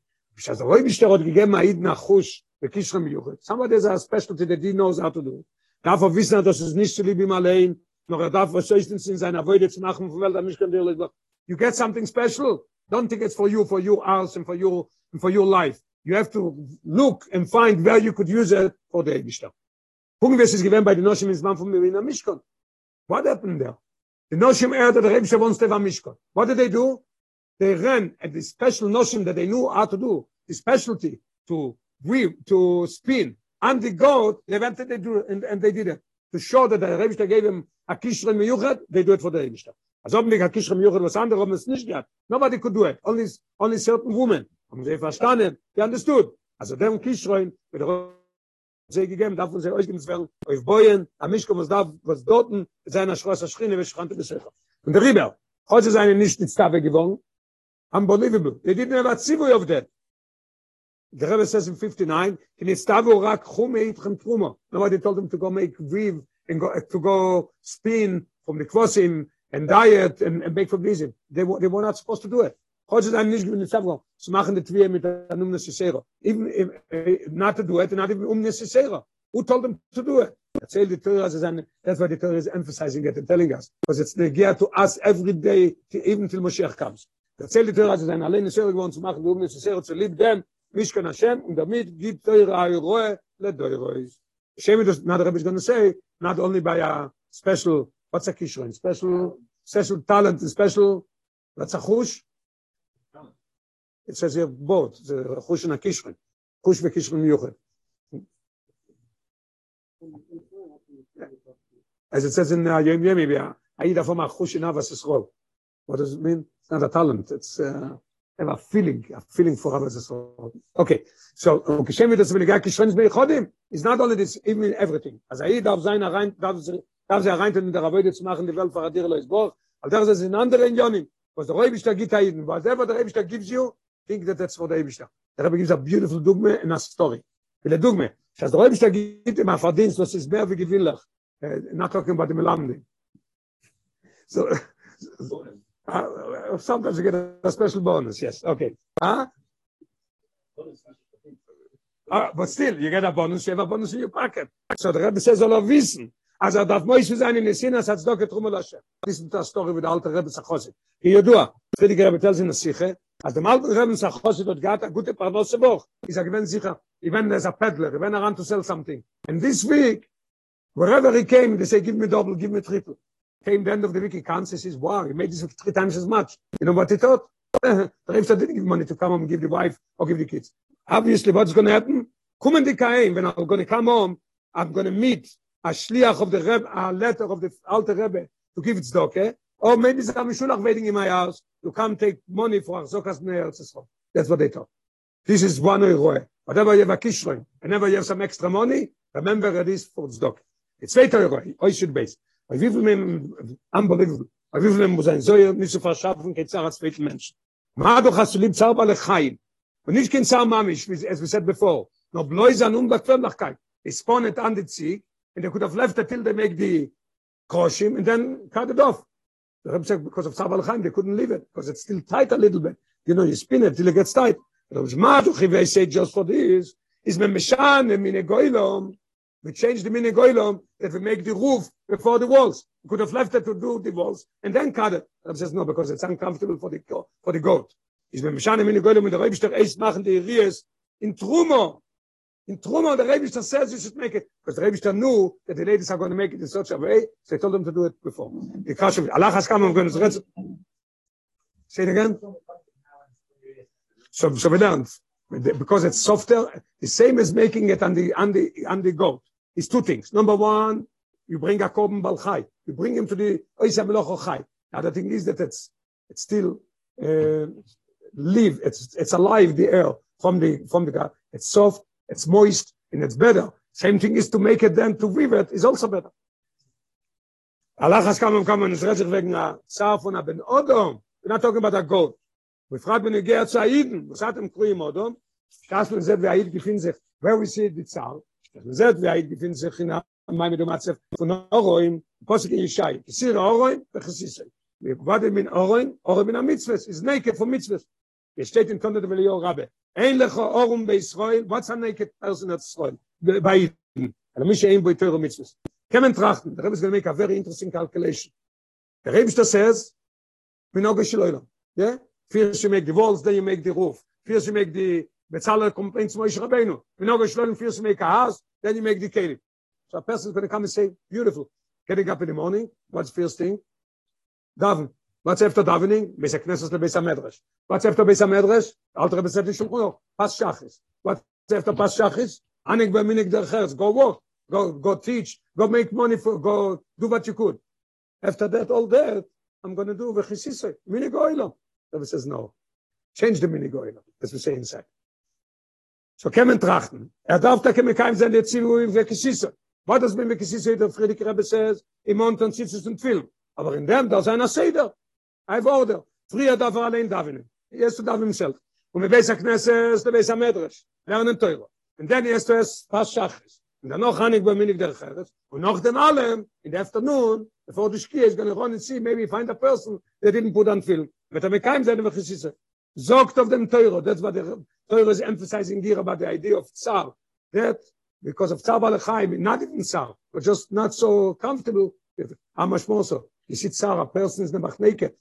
Roy Bishter hat gegeben Aid Nachush bekishra miyuchet. Somebody has a specialty that he knows how to do. Darf er wissen, dass es nicht zu lieb ihm allein, noch er darf was höchstens in seiner Wöde zu machen, von Welt, mich kann dir You get something special. Don't think it's for you, for your house, and for your, and for your life. You have to look and find where you could use it for the Eibishter. Gucken wir, es ist gewähnt bei den Noshim ins Mann von Mirina Mishkon. What happened there? The Noshim heard that the Eibishter wants to have Mishkon. What did they do? They ran at the special Noshim that they knew how to do, the specialty to weave, to spin, and the goat, they went and they, do, and, and they did it. To show that the Eibishter gave him a Kishre Miyuchat, they do it for the Eibishter. As ob a Kishre Miyuchat was gehabt. Nobody could do it. Only, only certain women. Haben sie verstanden, die understood. Also dem Kischrein, mit der sie gegeben, darf uns ja euch geben, auf Boyen, am Mischko muss da, was dort in seiner Schrosse schrine, was schrante bis. Und der Rieber, heute ist eine nicht in Stave gewonnen, unbelievable. They didn't have a zivui of that. The Rebbe says in 59, in Stave rak chume itchem truma. Nobody told him to go make weave, and go, to go spin from the kvosim, and diet, and, and make for They, they were not supposed to do it. Heute dann nicht mit Savro, zu machen die Twie mit der. Even if not to do it, not even um Sesera. Who told them to do it? Erzähl die Torah, as an, that's what the Torah is emphasizing it and telling us. Because it's the gear to us every day, to, even till Moshiach comes. Erzähl die Torah, as an, allein Sesera gewohnt zu machen, um Sesera zu lieb dem, Mishkan Hashem, und damit gibt Torah Ayroe le Doirois. Shame it, not the Rebbe is going to say, not only by a special, what's a kishron, special, special talent, special, what's a chush? it says here both the khush na kishre khush be kishre miyuchet as it says in the yom yom Aida i da forma khush na vas scroll what does it mean? It's not a talent it's uh, have a feeling a feeling for avas scroll okay so okay shem vidas vel gak kishre be khodim is not only this even everything. As Aida da zayn rein da da rein in der rabbe zu machen die welt faradir lois borg. Al da ze in andere in yonim was der rabbe shtagit ayden was der rabbe shtagit ju think that that's what Abish da der Rebbe gives a beautiful dogma and a story in a dogma das der Rebbe gibt im Verdienst das ist mehr wie gewinnlich not talking about the Melamdi so, uh, uh, sometimes you get a special bonus yes okay huh? Uh, but still, you get a bonus, you have a bonus in your pocket. So the Rebbe says, all of wissen. אז דאף מויש זיין אין סינה סאצ דוק טרומל השם. This is the story with the alter Rebbe Sachose. He you do. Friedrich Rebbe tells in the Sikhe, als der Malten Rebbe Sachosi dort gehad, a gute Parnose Boch. Ich sage, wenn sicher, even there's a peddler, when I run to sell something. And this week, wherever he came, they say, give me double, give me triple. Came the end of the week, he comes, he says, wow, he made this three times as much. You know what he thought? the Rebbe didn't give money to come home and give the wife or give the kids. Obviously, what's going to happen? In the Kaim, when I'm going to come home, I'm going to meet a shliach of the Rebbe, a letter of the Alter Rebbe to give it tzedakah, or maybe it's a Mishulach waiting in my house to come take money for Achzokas Ne'er That's what they thought. This is one Eroe. Whatever you have a kishroin, whenever you have some extra money, remember it is for tzedakah. It's zweiter Eroe, oi should base. Bei wie viel mem, unbelievable. Bei wie viel mem muss ein Zoyer nicht zu verschaffen, geht es auch als zweiten Menschen. Ma doch hast du lieb Zauber lechayim. Und nicht kein Zar Mamisch, wie- as we said before. No bloß an Unbequemlichkeit. They spawn it on the Zieg, and they could have left it till they make the kroshim, and then cut it off. The Rebbe said, because of Tzar Balchaim, they couldn't leave it, because it's still tight a little bit. You know, you spin it till it gets tight. The Rebbe say just for this, is memeshan and minegoilom, we change the minegoilom, that we make the roof before the walls. We could have left it to do the walls, and then cut it. The Rebbe says, no, because it's uncomfortable for the, for the goat. Is memeshan and the Rebbe Shter Eis machen die Ries in Trumo, in Truma, the Rebbe says you should make it. Because the Rebbe knew that the ladies are going to make it in such a way, so he told them to do it before. The Allah has come, going to. Say it again. So, so we learned. Because it's softer, the same as making it on the, on the, on the goat. It's two things. Number one, you bring a korban balchai. You bring him to the Oisa Melocho Chai. The other thing is that it's, it's still, uh, live, it's, it's alive, the air from the, from the. It's soft, it's moist, and it's better. Same thing is to make it then to weave it is also better. Allah has come come and it's retzich wegen a Zar von a Ben Odom. We're not talking about a goat. We fragt when you get Aiden, was hat im Kruim Odom? Das man sieht, wie Aid gefindt sich, where we see the Zar. Man sieht, wie Aid gefindt sich in mein mit dem Matzef von Oroim, Posik in Yishai. Kisir Oroim, vechesisei. Wir gwaden min Oroim, Oroim min ha-mitzvahs, is naked for mitzvahs. Es steht in Tonne de Velio Rabbe. Ein lecho Orum bei Israel, what's a naked person at Israel? Bei Iden. Also mich ein bei Teure Mitzvahs. Kemen trachten, the Rebbe is going to make a very interesting calculation. The Rebbe says, Minoga Shiloilam. Yeah? First you make the walls, then you make the roof. First you make the Betzaler complaints to Moshe Rabbeinu. Minoga Shiloilam, first you make a house, then you make the Kelim. So a person is going to come and say, beautiful. Getting up in the morning, what's the first thing? Daven. What's after davening? Beis HaKnesses le Beis HaMedrash. What's after Beis HaMedrash? Alter Rebbe said in Shulchan Aruch, Pas Shachis. What's after Pas Shachis? Anik b'minik der Herz. Go work. Go, go teach. Go make money for, go do what you could. After that, all that, I'm going to do v'chisisei. Minig oilam. Rebbe says, no. Change the minig oilam. As we say inside. So kemen trachten. Er darf da kemen kein sein, der Zivu v'chisisei. What does mean v'chisisei? Der Frierdiker Rebbe says, im Montan sitzt und film. Aber in dem, da ist einer Seder. I have order. Früher darf er allein davenen. He has to daven himself. Und mit Beis HaKnesses, der Beis HaMedrash. Lernen Teure. Und dann erst es Pas Shachris. Und dann noch Hanik bei Minik der Cheres. Und noch dem allem, in the afternoon, before the Shkia is going run and see, maybe find a person that didn't put on film. Mit er keinem seine Vechisisse. Sogt auf dem Teure. That's what the Teure is emphasizing here about the idea of Tsar. That, because of Tsar Balachai, not even Tsar, but just not so comfortable. How much more so? You see Tsar, a person is never naked.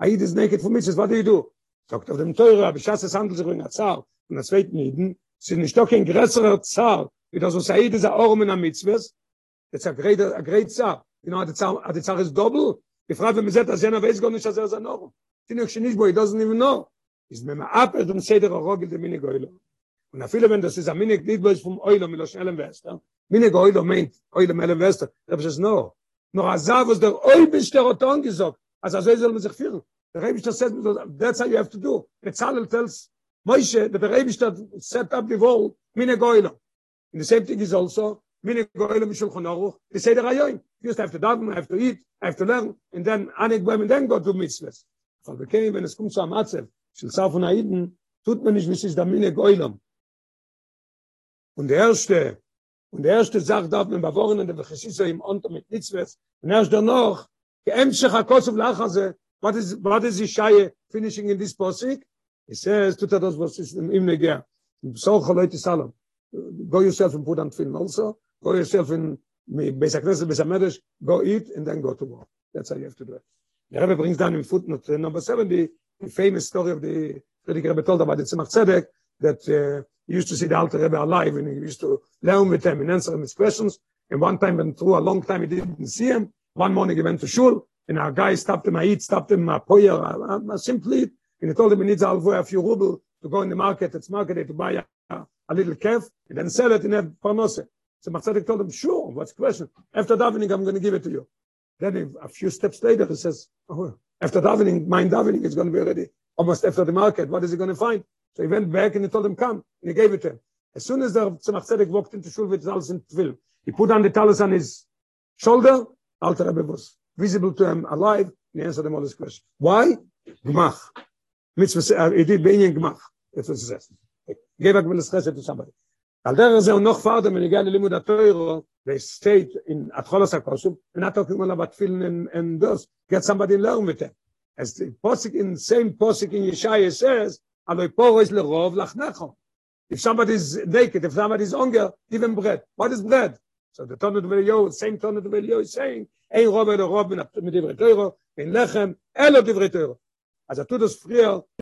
Aid is naked for mitzvahs, what do you do? Sagt auf dem Teure, aber Schass es handelt sich um ein Zar und der zweiten Iden, sind nicht doch kein größerer Zar, wie das so Aid ist ein Orm in der Mitzvahs, that's a great, a great Zar. You know, the Zar, the Zar is double. Die Frage, wenn man sagt, dass jener weiß gar nicht, dass er ist ein Orm. Die noch nicht, wo he doesn't even know. Ist mir mal ab, er dem Seder Rogel, der Minig Oilo. Und a viele, wenn das ist ein Minig, nicht bloß vom Oilo, mit der Schnellen Wester. Minig Oilo meint, Oilo, Mellen Wester. Da habe ich es no. Nur a was der Oil bist, der Roton gesagt. Also so soll man sich führen. The Rebbe says that's how you have to do. Betzalel tells Moshe the Rebbe set up the wall mine goylo. And the same thing is also mine goylo mishul chonoruch. They say the rayoin. You just have to daven, have to eat, have to learn, and then anik boim, and then go to mitzvahs. Aber bekei, wenn es kommt zu am Atzev, shel Saf und Aiden, tut man nicht, ist da mine goylom. Und der erste, und der erste sagt, darf man bewohren, und der Bechesisse im Onto mit mitzvahs, und erst danach, geämschech hakosov lachaze, what is what is Isaiah finishing in this posik? He says So. Go yourself and put on film also. Go yourself in Beis HaKnesset, Beis HaMedrash, go eat and then go to work. That's how you have to do it. The Rebbe brings down in footnote uh, number 70 the famous story of the Frierdiker Rebbe told about the Tzemach Tzedek that uh, he used to see the Alter Rebbe alive and he used to learn with him and answer him his questions. And one time, and through a long time, he didn't see him. One morning he went to shul and our guy stopped him, I eat, stopped him, a poyer, simply, and he told him he needs a few ruble to go in the market, it's market day to buy a, a, little calf and then sell it in a parnose. So Machzadik told him, sure, what's the question? After davening, I'm going to give it to you. Then he, a few steps later, he says, oh, after davening, my davening is going to be ready. Almost after the market, what is he going to find? So he went back and he told him, come, and he gave it to him. As soon as the Tzemach walked into shul with alles and tefillin, he put on the talus on his shoulder, Alter Rebbe was visible to him alive, and he answered him all his questions. Why? Gmach. Mitzvah, uh, he did Benyan Gmach. That's what it says. give a will stress to somebody al der ze noch farder wenn egal limud atoyro they state in atcholos akosum and not talking about feeling and and those get somebody learn with them as the posik in same posik in yeshaya says aloy poros le rov lachnacho if somebody is naked if somebody is hunger give him bread what is bread so the tonet will you same tonet will you saying ein robber der rob mit mit dem retoro in lechem er elo dem retoro as a to this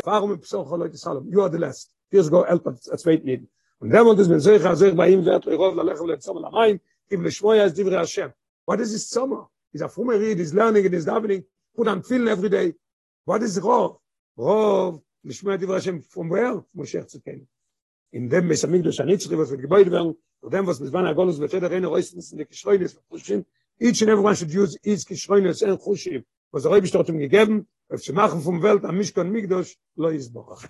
warum im so holoy salom? You are the last. This go help at wait need und dem und es mir sehr sehr bei ihm wird rob la lechem le la mein im lishmoy as dem rashem what is this summer is a former read is learning and is davening put on feeling every day. What is rob rob lishmoy dem rashem from where? Moshe tsken In dem Mesamig do Shanit was with Gebäude werden, und dem was mit Zman Agolus mit der Reine Reisens in der Geschreunis Khushim. Each and everyone should use each Geschreunis and Khushim. Was er bestimmt gegeben, auf zu machen vom Welt am Mishkan Migdosh lo izborach.